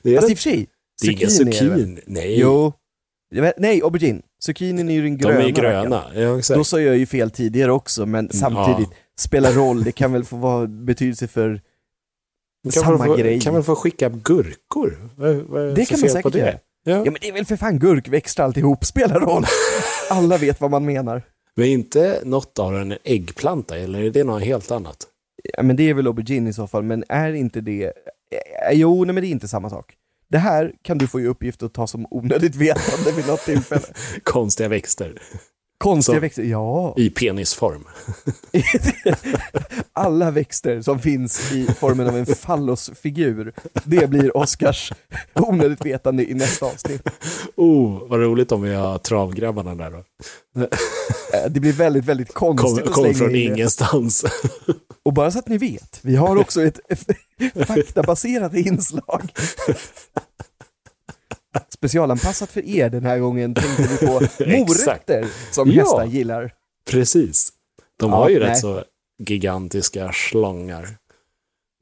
Det är, Fast i och för sig, det är ingen zucchini. Nej, Jo. Jag vet- Nej, aubergine. Zucchinin är ju den de gröna. är ju rackaren. gröna. Ja, exakt. Då sa jag ju fel tidigare också, men samtidigt, spelar roll, det kan väl få vara betydelse för kan samma få, grej. Kan väl få skicka gurkor? Vad, vad är Det kan man säkert göra. Ja. Ja men det är väl för fan gurkväxter alltihop, spelar roll. Alla vet vad man menar. Men inte något av den en äggplanta, eller är det något helt annat? Ja, men det är väl aubergine i så fall, men är inte det... eh, Jo, nej men det är inte samma sak. Det här kan du få i uppgift att ta som onödigt vetande vid något tillfälle. Konstiga växter Konstiga Så- växter, ja. i penisform. Alla växter som finns i formen av en fallosfigur, det blir Oscars onödigt vetande i nästa avsnitt. Oh, vad roligt om vi har travgrabbarna där då. Eh, Det blir väldigt, väldigt konstigt kom slänga från in ingenstans. Och bara så att ni vet, vi har också ett faktabaserat inslag. Specialanpassat för er den här gången tänkte vi på morötter som Ja. hästar gillar. Precis. De Ja, har ju nej. rätt så gigantiska slångar.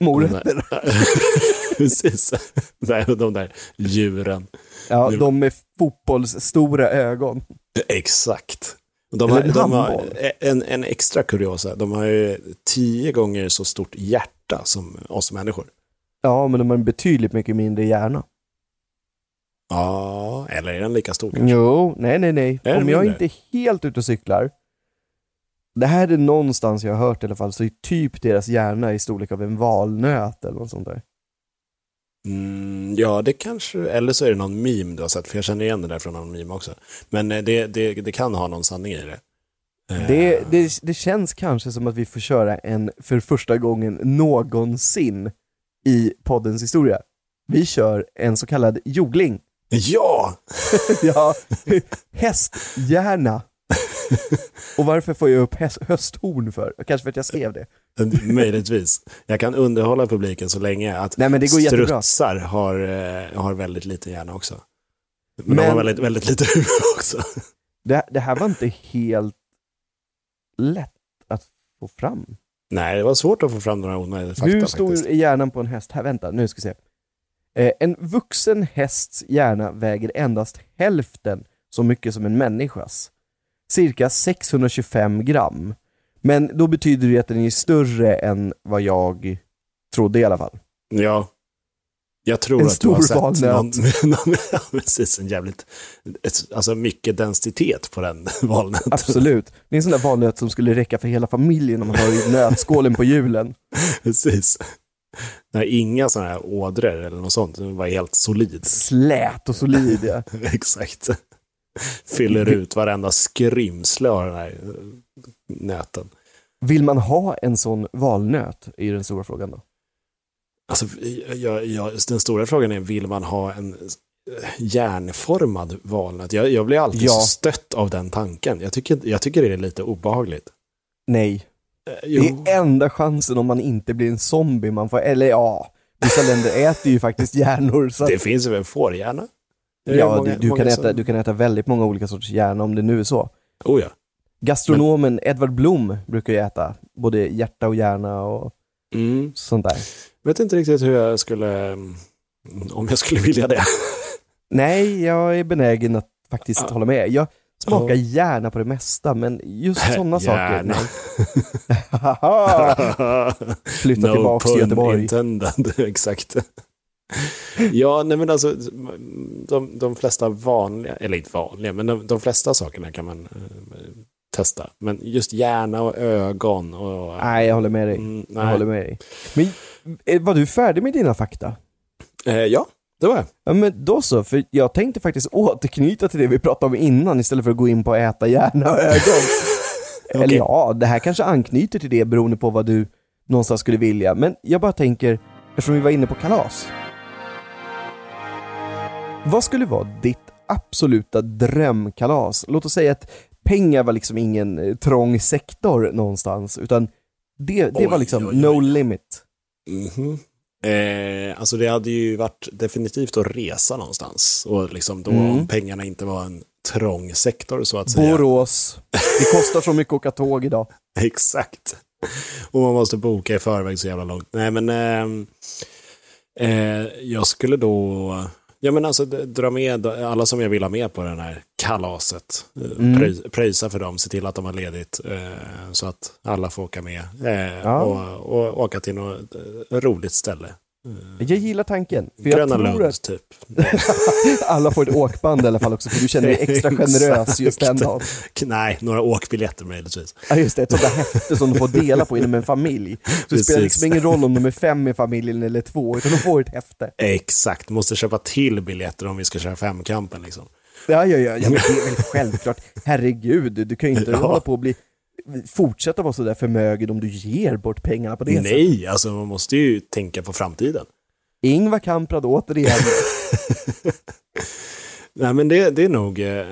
Morötter. Precis. Nej, De där djuren. Ja, de med fotbollsstora ögon. Exakt. De har, en de har handboll. en, en extra kuriosa. De har ju tio gånger så stort hjärta som oss människor. Ja, men de har en betydligt mycket mindre hjärna. Ja, eller är den lika stor kanske? Jo, nej, nej, nej. Är Om jag inte är helt ute och cyklar, det här är någonstans jag har hört i alla fall, så är typ deras hjärna i storlek av en valnöt eller något sånt där. Mm, ja, det kanske, eller så är det någon meme du har sett, för jag känner igen det där från någon meme också. Men eh, det, det, det kan ha någon sanning i det. Eh, Det, det, det känns kanske som att vi får köra en för första gången någonsin i poddens historia. Vi kör en så kallad jogling. Ja! ja, hästhjärna. Och varför får jag upp häst, hösthorn för? Kanske för att jag skrev det. Möjligtvis. Jag kan underhålla publiken så länge att Nej men det går jättebra. strutsar har, eh, har väldigt liten hjärna också. Men, de Men- har väldigt, väldigt lite huvud också. Det, det här var inte helt lätt att få fram. Nej, det var svårt att få fram några onödiga fakta Hur stor är hjärnan på en häst? Här, vänta, nu ska vi se. Eh, en vuxen hästs hjärna väger endast hälften så mycket som en människas. Cirka 625 gram. Men då betyder det att den är större än vad jag trodde i alla fall. Ja. Jag tror En att du har sett någon, någon, precis, en jävligt, ett, alltså mycket densitet på den valnöten. Absolut. Det är en sån där valnöt som skulle räcka för hela familjen om man har nötskålen på julen. Precis. Nej, inga sådana här ådror eller något sånt, den var helt solid. Slät och solid ja. Exakt. Fyller ut varenda skrymsle av den här eh, nöten. Vill man ha en sån valnöt? är den stora frågan då. Alltså, jag, jag, den stora frågan är, vill man ha en eh, järnformad valnöt? Jag, jag blir alltid Ja. så stött av den tanken. Jag tycker, jag tycker det är lite obehagligt. Nej. Eh, Det Jo, är enda chansen om man inte blir en zombie man får, eller ja, vissa länder äter ju faktiskt hjärnor så att, det finns väl fårhjärna? Är det ja, många- du, du, kan som- äta, du kan äta väldigt många olika sorters hjärna om det nu är så. Oh ja. Gastronomen Edvard Blom brukar ju äta både hjärta och hjärna och Mm. sånt där. Vet inte riktigt hur jag skulle, om jag skulle vilja det. Nej, jag är benägen att faktiskt Ja. hålla med. Jag smakar Ja. gärna på det mesta, men just sådana saker, nej. Flytta tillbaks till pun Göteborg. intended, exakt. Ja, nej men alltså de, de flesta vanliga, eller inte vanliga, men de, de flesta sakerna kan man eh, testa. Men just hjärna och ögon och... Nej, jag håller med dig. Mm, Jag håller med dig. Men eh, var du färdig med dina fakta? Eh, ja, Det var jag. Ja men då så, för jag tänkte faktiskt återknyta till det vi pratade om innan istället för att gå in på äta hjärna och ögon. Eller ja, det här kanske anknyter till det beroende på vad du någonstans skulle vilja. Men jag bara tänker, eftersom vi var inne på kalas. Vad skulle vara ditt absoluta drömkalas? Låt oss säga att pengar var liksom ingen eh, trång sektor någonstans, utan det, det var Oj, liksom oj, oj. no limit. Mhm. Eh, alltså det hade ju varit definitivt att resa någonstans. Och liksom då Mm. om pengarna inte var en trång sektor så att säga. Borås, det kostar så mycket att åka tåg idag. Exakt. Och man måste boka i förväg så jävla långt. Nej men ehm, eh, jag skulle då, ja men alltså dra med alla som jag vill ha med på den här kalaset. Eh, Mm. Pröj, pröjsa för dem, se till att de har ledigt eh, så att alla får åka med. Eh, Ja. och, och åka till något eh, roligt ställe. Jag gillar tanken. För jag Gröna tror att typ. alla får ett åkband i alla fall också, för du känner dig extra generös just den dagen. Nej, några åkbiljetter möjligtvis. Ja just det, ett sånt där häfte som du får dela på inom en familj. Så det spelar Precis. liksom ingen roll om de är fem i familjen eller två, utan de får ett häfte. Exakt, måste köpa till biljetter om vi ska köra femkampen liksom. Ja, ja, ja, ja men det är väl självklart. Herregud, du kan ju inte Ja. hålla på och bli, fortsätta vara sådär förmögen om du ger bort pengarna på det sättet. Nej, alltså man måste ju tänka på framtiden. Ingvar Kamprad återigen. Nej men det, det är nog eh,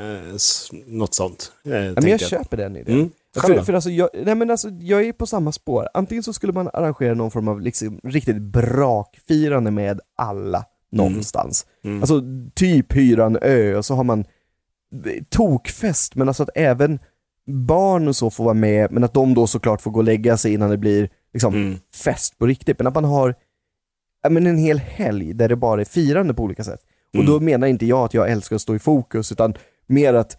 något sånt. Eh, Ja, men jag köper den idén. Mm. För, för alltså, jag, nej men alltså, jag är på samma spår. Antingen så skulle man arrangera någon form av liksom, riktigt brakfirande med alla någonstans. Mm. Alltså typ hyra en ö och så har man tokfest, men alltså att även barn och så får vara med, men att de då såklart får gå och lägga sig innan det blir liksom, Mm. fest på riktigt. Men att man har ja, men en hel helg där det bara är firande på olika sätt. Och Mm. då menar inte jag att jag älskar att stå i fokus, utan mer att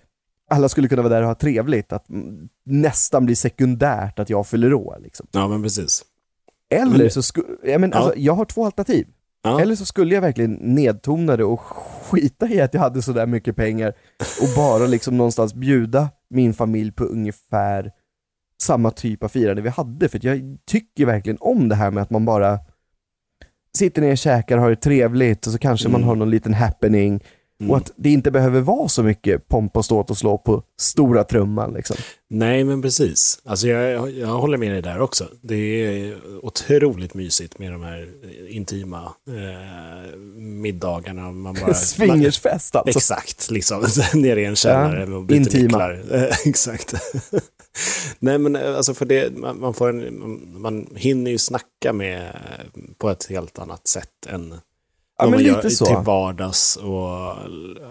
alla skulle kunna vara där och ha trevligt, att nästan blir sekundärt att jag fyller år. Liksom. Ja men precis. Eller så skulle, ja, men Ja. alltså, jag har två alternativ. Ja. Eller så skulle jag verkligen nedtona det och skita i att jag hade sådär mycket pengar och bara liksom någonstans bjuda min familj på ungefär samma typ av firande vi hade. För jag tycker verkligen om det här med att man bara sitter ner och käkar, har det trevligt och så kanske man Mm. har någon liten happening. Mm. Och att det inte behöver vara så mycket pompa och ståt och slå på stora trumman liksom. Nej men precis. Alltså jag, jag håller med dig där också. Det är otroligt mysigt med de här intima eh, middagarna. Man bara, Swingersfest alltså. Exakt, liksom nere i en källare Ja, och byter intima. Eh, Exakt. Nej men eh, alltså för det, man, man, får en, man, man hinner ju snacka med eh, på ett helt annat sätt än Ja men lite så. till vardags och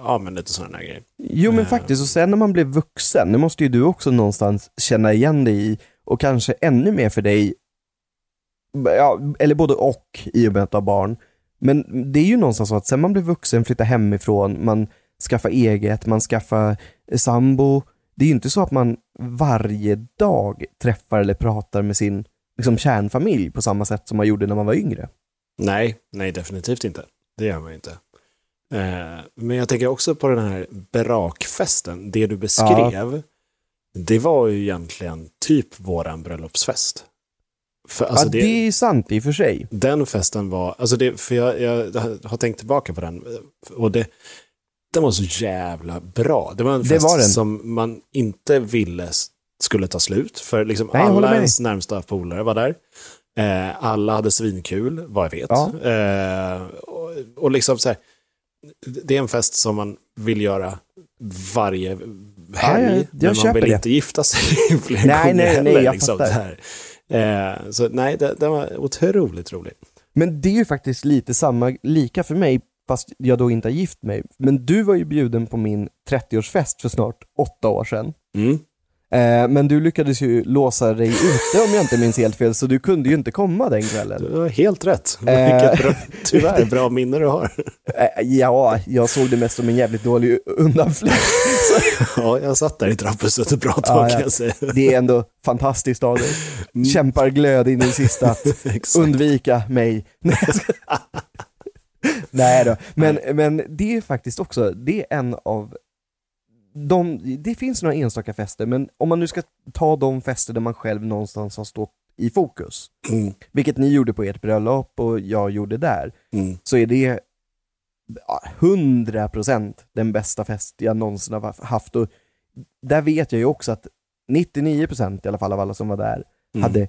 ja men lite sådana grejer. Jo men faktiskt, och sen när man blir vuxen, det måste ju du också någonstans känna igen dig i, och kanske ännu mer för dig, ja, eller både och i och med att du har barn. Men det är ju någonstans så att sen man blir vuxen, flyttar hemifrån, man skaffar eget, man skaffar eh, sambo. Det är ju inte så att man varje dag träffar eller pratar med sin liksom, kärnfamilj på samma sätt som man gjorde när man var yngre. Nej, nej definitivt inte. Det gör man ju inte. Eh, men jag tänker också på den här brakfesten. Det du beskrev, det var ju egentligen typ våran bröllopsfest. För, alltså ja, det, det är sant i och för sig. Den festen var, alltså det, för jag, jag har tänkt tillbaka på den och det, den var så jävla bra. Det var en fest var som man inte ville skulle ta slut. För liksom Nej, alla ens närmsta polare var där. Eh, alla hade svinkul, vad jag vet. Ja. Eh, och, och liksom så här, det är en fest som man vill göra varje helg. jag men man vill det. inte gifta sig fler Nej, gånger nej, nej, heller. jag liksom, fattar. så här. Eh, så nej, det, det var otroligt roligt. Men det är ju faktiskt lite samma, lika för mig, fast jag då inte har gift mig. Men du var ju bjuden på min 30-årsfest för snart åtta år sedan. Mm. Eh, men du lyckades ju låsa dig ute om jag inte minns helt fel, så du kunde ju inte komma den kvällen. Du har helt rätt. Eh. Vilket bra, tyvärr bra minne du har. Eh, ja, jag såg det mest som en jävligt dålig undanflykt. Ja, jag satt där i trapphuset ett bra tag Ja, ja. kan jag säga. Det är ändå fantastiskt av dig. Kämpar glöd in i sista att undvika mig. Nej då, men, men det är faktiskt också, det är en av de, det finns några enstaka fester, men om man nu ska ta de fester där man själv någonstans har stått i fokus, Mm. vilket ni gjorde på ert bröllop och jag gjorde där, Mm. så är det ja, 100% den bästa fest jag någonsin har haft. Och där vet jag ju också att 99% i alla fall av alla som var där Mm. hade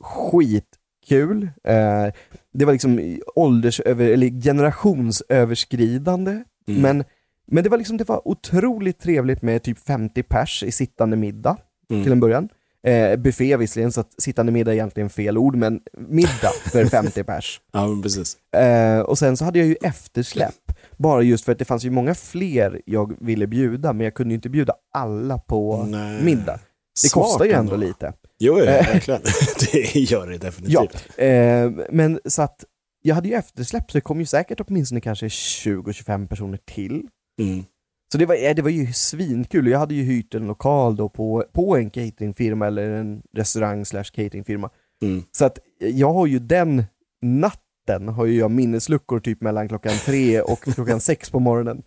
skitkul. Eh, det var liksom åldersöver, eller generationsöverskridande, Mm. men, men det var liksom, det var otroligt trevligt med typ 50 pers i sittande middag Mm. till en början. Eh, buffé visserligen, så att sittande middag är egentligen fel ord, men middag för 50 pers. Ja, men precis. Eh, och sen så hade jag ju eftersläpp, bara just för att det fanns ju många fler jag ville bjuda, men jag kunde ju inte bjuda alla på Nej. middag. Det Smart kostar ju ändå ändå. lite. Jo, ja, Eh. verkligen. det gör det definitivt. Ja, eh, men så att jag hade ju eftersläpp, så det kom ju säkert åtminstone kanske 20-25 personer till. Mm. Så det var, eh, det var ju svinkul, jag hade ju hyrt en lokal då på, på en cateringfirma eller en restaurang slash cateringfirma. Mm. Så att jag har ju den natten, har ju jag minnesluckor typ mellan klockan tre och klockan sex på morgonen.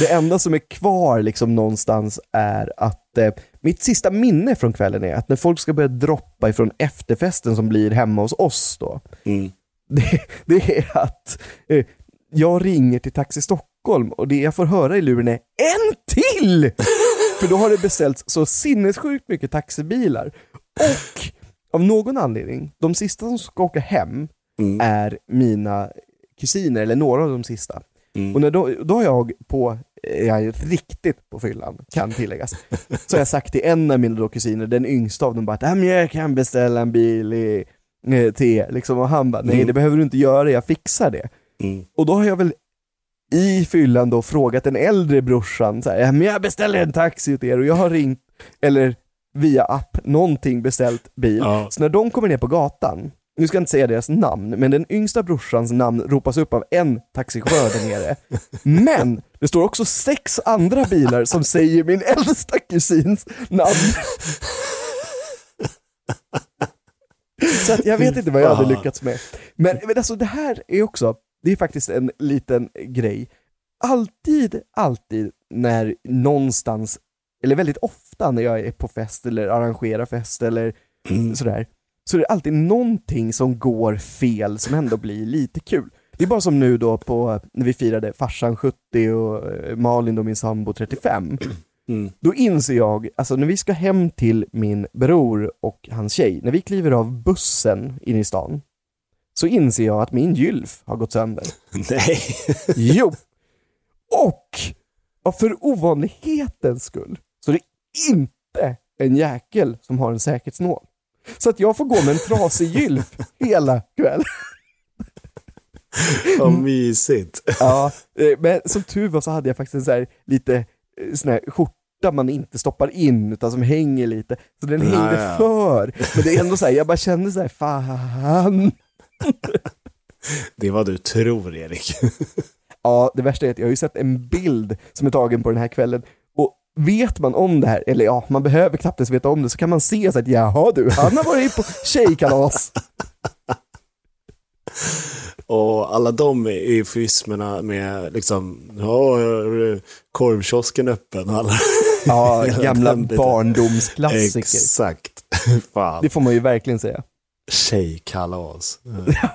Det enda som är kvar liksom någonstans är att eh, mitt sista minne från kvällen är att när folk ska börja droppa ifrån efterfesten som blir hemma hos oss då, Mm. det, det är att eh, jag ringer till Taxi Stockholm och det jag får höra i luren är en till! För då har det beställts så sinnessjukt mycket taxibilar. Och av någon anledning, de sista som ska åka hem Mm. är mina kusiner, eller några av de sista. Mm. Och när då, då har jag på, eh, jag är riktigt på fyllan, kan tilläggas, så har jag sagt till en av mina då kusiner, den yngsta av dem, bara att "Ja, men jag kan beställa en bil i, eh, till er. Liksom, och han bara, nej Mm. det behöver du inte göra, jag fixar det. Mm. Och då har jag väl i fyllan då frågat den äldre brorsan, så här, "Ja, men jag beställer en taxi åt er och jag har ringt, eller via app, någonting beställt bil. Ja. Så när de kommer ner på gatan, nu ska jag inte säga deras namn, men den yngsta brorsans namn ropas upp av en taxichaufför där nere. Men det står också sex andra bilar som säger min äldsta kusins namn. Så att jag vet inte vad jag hade lyckats med. Men, men alltså det här är också, det är faktiskt en liten grej. Alltid, alltid när någonstans, eller väldigt ofta när jag är på fest eller arrangerar fest eller Mm. sådär, så är det alltid någonting som går fel som ändå blir lite kul. Det är bara som nu då på, när vi firade farsan 70 och eh, Malin då min sambo 35. Mm. Då inser jag, alltså när vi ska hem till min bror och hans tjej, när vi kliver av bussen in i stan, så inser jag att min gylf har gått sönder. Nej. Jo! Och för ovanlighetens skull så är det inte en jäkel som har en säkerhetsnål. Så att jag får gå med en trasig gylf hela kvällen. Vad mysigt. Ja, eh, men som tur var så hade jag faktiskt en så här lite eh, sån här skjorta man inte stoppar in utan som hänger lite. Så den Ja, hängde för. Men det är ändå så här, jag bara kände så här, fan. Det är vad du tror, Erik. Ja, det värsta är att jag har ju sett en bild som är tagen på den här kvällen och vet man om det här, eller ja, man behöver knappt ens veta om det, så kan man se så att jaha du, han har varit på tjejkalas. Och alla de eufismerna med liksom, ja, korvkiosken öppen och alla. Ja, gamla barndomsklassiker. Exakt. Fan. Det får man ju verkligen säga. Tjejkalas.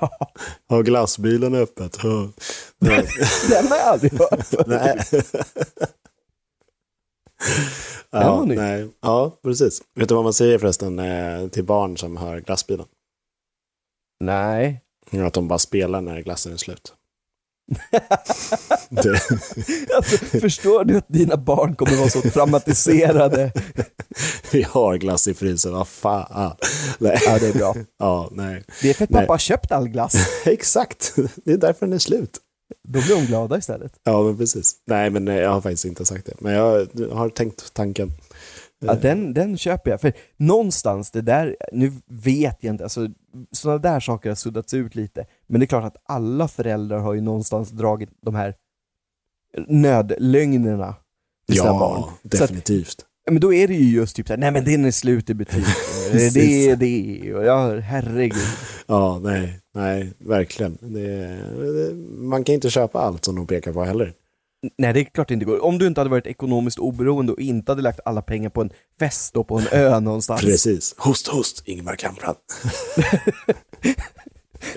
Har glassbilen öppet? Ja. Nej. Den har jag aldrig hört. Nej. Ja, nej. ja, precis. Vet du vad man säger förresten eh, till barn som hör glassbilen? Nej. Att de bara spelar när glassen är slut. Alltså, förstår du att dina barn kommer vara så traumatiserade? vi har glass i frysen, vad fan. Nej. Ja, det är bra. Ja, nej. Det är för att Nej. pappa har köpt all glass. Exakt, det är därför den är slut. Då blir de glada istället. Ja, men precis. Nej, men jag har faktiskt inte sagt det. Men jag har tänkt tanken. Ja, den, den köper jag. För någonstans, det där, nu vet jag inte, alltså sådana där saker har suddats ut lite. Men det är klart att alla föräldrar har ju någonstans dragit de här nödlögnerna till sina barn. Ja, Så att, definitivt. men då är det ju just typ såhär, nej men den är slut i butiken, det är det, och ja, herregud. Ja, nej, nej, verkligen. Det, det, man kan inte köpa allt som de pekar på heller. Nej det är klart det inte går. Om du inte hade varit ekonomiskt oberoende och inte hade lagt alla pengar på en fest och på en ö någonstans. Precis. Host, host, Ingemar Kamprad.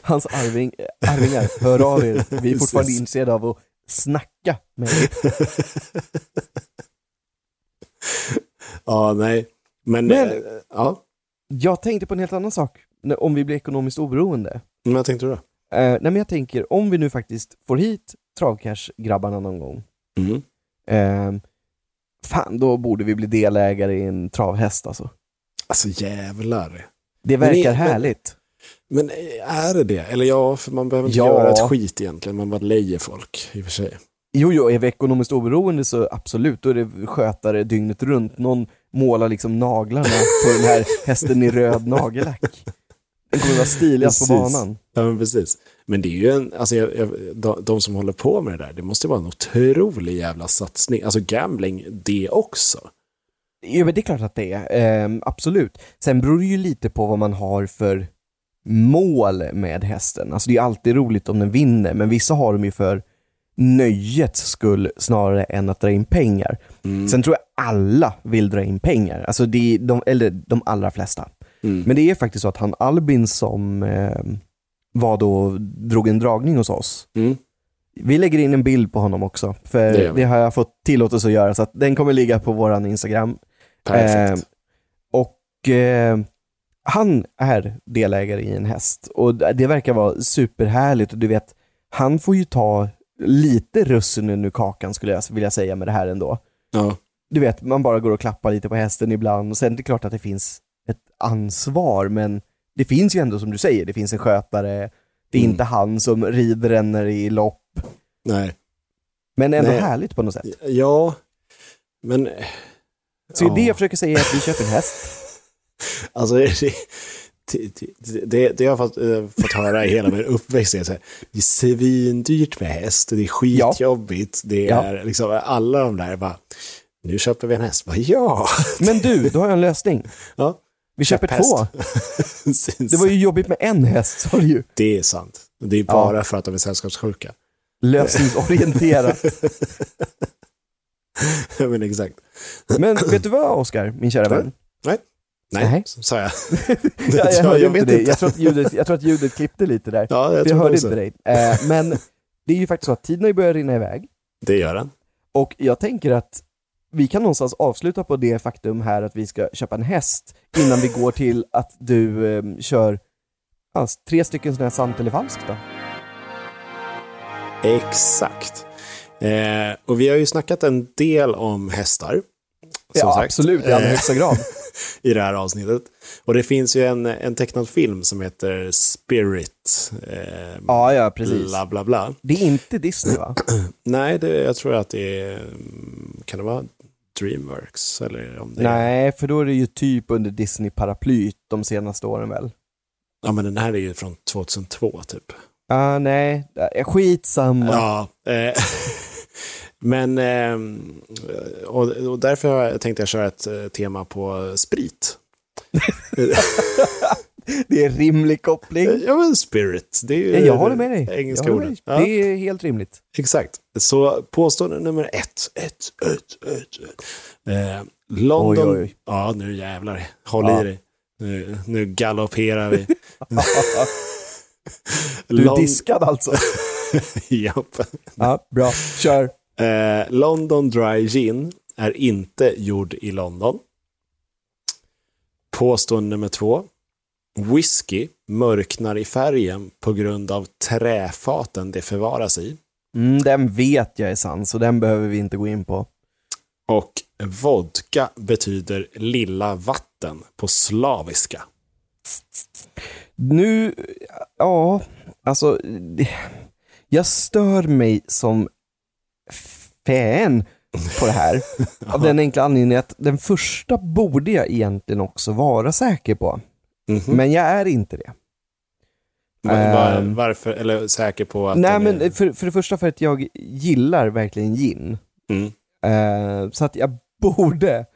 Hans arving, arvingar, hör av er. Vi är fortfarande intresserade av att snacka med dig. Ja, nej. Men, Men- eh, ja. Jag tänkte på en helt annan sak, om vi blir ekonomiskt oberoende. Vad tänkte du då? Eh, nej men jag tänker, om vi nu faktiskt får hit Travcash-grabbarna någon gång, Mm. eh, fan då borde vi bli delägare i en travhäst alltså. Alltså jävlar. Det Men verkar men- härligt. Men är det det? Eller ja, för man behöver inte Ja. göra ett skit egentligen. Man bara lejer folk i och för sig. Jo, jo, är vi ekonomiskt oberoende så absolut, då är det skötare dygnet runt. Någon målar liksom naglarna på den här hästen i röd nagellack. Den kommer vara stiligast på banan. Ja, men precis. Men det är ju en, alltså jag, jag, de, de som håller på med det där, det måste vara en otrolig jävla satsning. Alltså gambling, det också. Jo, men det är klart att det är. Ehm, absolut. Sen beror det ju lite på vad man har för mål med hästen. Alltså det är alltid roligt om den vinner, men vissa har dem ju för nöjets skull snarare än att dra in pengar. Mm. Sen tror jag alla vill dra in pengar, alltså det de, eller de allra flesta. Mm. Men det är faktiskt så att han Albin som eh, var då, drog en dragning hos oss, Mm. vi lägger in en bild på honom också, för Det det, har jag fått tillåtelse att göra, så att den kommer ligga på våran Instagram. Perfekt. Eh, och eh, han är delägare i en häst och det verkar vara superhärligt och du vet, han får ju ta lite russinen ur kakan skulle jag vilja säga med det här ändå. ja. Du vet, man bara går och klappar lite på hästen ibland och sen är det klart att det finns ett ansvar men det finns ju ändå som du säger, det finns en skötare, det är Mm. inte han som rider den i lopp, Nej. men ändå Nej. härligt på något sätt. Ja, men... Så ja. det jag försöker säga är att vi köper en häst. Alltså det, det, det, det, det har jag fått, eh, fått höra i hela min uppväxt. Det är, här, det är svindyrt med häst, det är skitjobbigt. Det Ja. är liksom alla de där bara, nu köper vi en häst. Bara, ja! Men du, då har jag en lösning. ja. Vi köper två. Det var ju jobbigt med en häst sa du ju. Det är sant. Det är bara för att de är sällskapssjuka. Lösningsorienterat. men exakt. Men vet du vad Oskar, min kära vän? Nej, Nej. sa jag. Jag, jag hörde jag inte. Jag tror, att ljudet, jag tror att ljudet klippte lite där. Ja, jag jag hörde också. inte dig. Eh, men det är ju faktiskt så att tiden har ju börjat rinna iväg. Det gör den. Och jag tänker att vi kan någonstans avsluta på det faktum här att vi ska köpa en häst innan vi går till att du eh, kör ja, tre stycken sådana här sant eller falskt då. Exakt. Eh, och vi har ju snackat en del om hästar. Ja, sagt. absolut, i allra högsta grad. i det här avsnittet. Och det finns ju en, en tecknad film som heter Spirit. Eh, Ja, ja, precis. Bla, bla, bla. Det är inte Disney va? Nej, det, jag tror att det är... mm, Kan det vara Dreamworks? Eller om det Nej, för då är det ju typ under Disney-paraplyt de senaste åren väl? Ja, men den här är ju från 2002 typ. Ah, nej, äh, skitsamma. Ja. Eh, men... ehm, och, och därför tänkte jag köra ett eh, tema på sprit. Det är rimlig koppling. Ja, men Spirit. Det är ju Ja, jag håller med dig. engelska ordet. Ja. Det är helt rimligt. Exakt. Så påstående nummer ett. ett, ett, ett, ett. Eh, London. Oj, oj. Ja, nu jävlar. Håll Ja. i dig. Nu, nu galopperar vi. Du är diskad alltså. Japp. Ja, bra. Kör. Eh, London Dry Gin är inte gjord i London. Påstående nummer två. Whisky mörknar i färgen på grund av träfaten det förvaras i. Mm, den vet jag är sann, så den behöver vi inte gå in på. Och vodka betyder lilla vatten på slaviska. Nu, ja, alltså, jag stör mig som fan på det här. Av den enkla anledningen att den första borde jag egentligen också vara säker på. Mhm. Men jag är inte det. Va- va- Ehm. varför? Eller säker på att... Nej men är- för, för det första för att jag gillar verkligen gin. Mm. Eh, så att jag borde,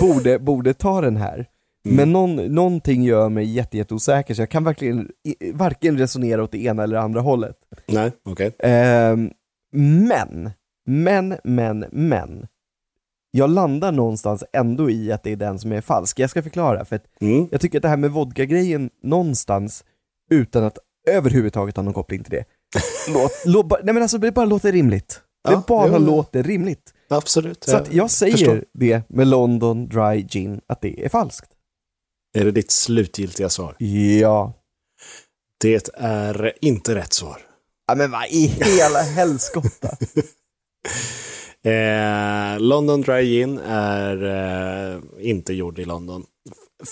borde, borde ta den här. Mm. Men någon, någonting gör mig jätte, jätteosäker så jag kan verkligen i- varken resonera åt det ena eller andra hållet. Nej, okej. Ehm, men, men, men, men. Jag landar någonstans ändå i att det är den som är falsk. Jag ska förklara, för att Mm. jag tycker att det här med vodka-grejen någonstans, utan att överhuvudtaget ha någon koppling till det, låt, låt, nej men alltså det bara låter rimligt. Det bara jo, låter rimligt. Absolut. Så att jag säger förstår. det med London Dry Gin, att det är falskt. Är det ditt slutgiltiga svar? Ja. Det är inte rätt svar. Ja men vad i hela helskotta? Eh, London Dry Gin är eh, inte gjord i London.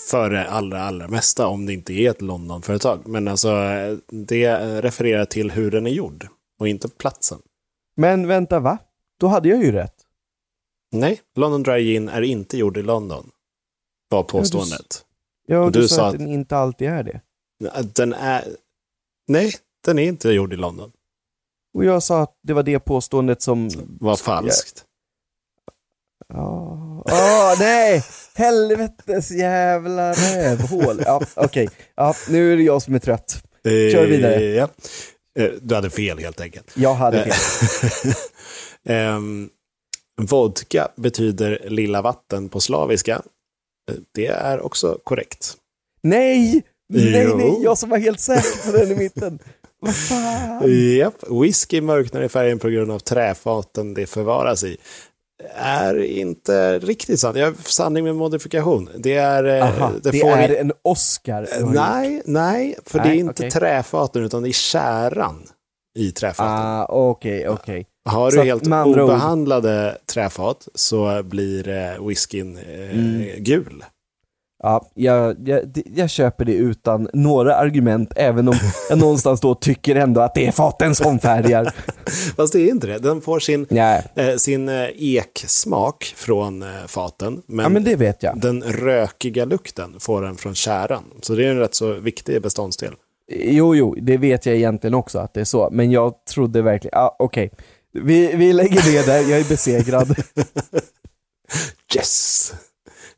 För det allra, allra mesta, om det inte är ett Londonföretag. Men alltså, eh, det refererar till hur den är gjord och inte platsen. Men vänta, va? Då hade jag ju rätt. Nej, London Dry Gin är inte gjord i London. Var påståendet. Ja, du, du sa sa att att- den inte alltid är det. Den är... Nej, den är inte gjord i London. Och jag sa att det var det påståendet som... Var falskt. Ja, Åh, nej! Helvetes jävla rövhål. Ja, okej. Ja, nu är det jag som är trött. Kör vidare. Eh, ja. Eh, Du hade fel helt enkelt. Jag hade fel. Ehm, vodka betyder lilla vatten på slaviska. Det är också korrekt. Nej! Nej, nej, jag som var helt säker på den i mitten. Japp, whisky mörknar i färgen på grund av träfaten det förvaras i. Är inte riktigt sant. Jag sanning med modifikation. Det är... eh, Aha, det, får är en Oscar. gjort. Nej, nej, för det Nej, är inte okej. träfaten utan det är käran i träfaten. Ah, okej, okej. Har så du helt andra ord- obehandlade träfat så blir eh, whiskyn eh, Mm. gul. Ja, jag, jag, jag köper det utan några argument, även om jag någonstans då tycker ändå att det är faten som färgar. Fast det är inte det. Den får sin, eh, sin eh, eksmak från eh, faten. Men, ja men det vet jag. den rökiga lukten får den från käran. Så det är en rätt så viktig beståndsdel. Jo, jo, det vet jag egentligen också att det är så, men jag trodde verkligen, ja okej. Vi, vi lägger det där, jag är besegrad. Yes!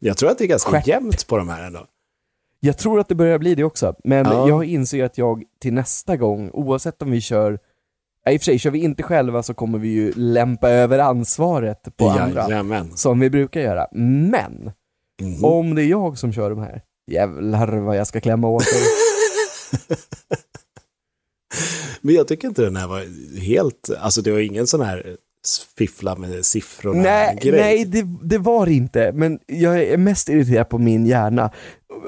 Jag tror att det är ganska Skepp. jämnt på de här ändå. Jag tror att det börjar bli det också, men Ja. jag inser att jag till nästa gång, oavsett om vi kör, i och för sig, kör vi inte själva så kommer vi ju lämpa över ansvaret på andra, Jajamän. som vi brukar göra. Men, Mhm. om det är jag som kör de här, jävlar vad jag ska klämma åt dig. Men jag tycker inte den här var helt, alltså det var ingen sån här fiffla med siffrorna Nej, nej det, det var inte, men jag är mest irriterad på min hjärna.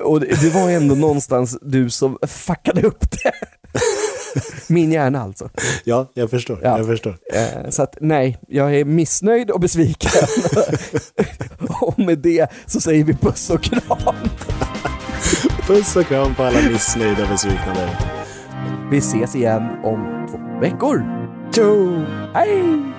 Och det, det var ändå någonstans du som fuckade upp det. Min hjärna alltså. Ja, jag förstår. Ja. Jag förstår. Eh, Så att nej, jag är missnöjd och besviken. och med det så säger vi puss och kram. Puss och kram på alla missnöjda besvikna där. Vi ses igen om två veckor. Tjo! Hej!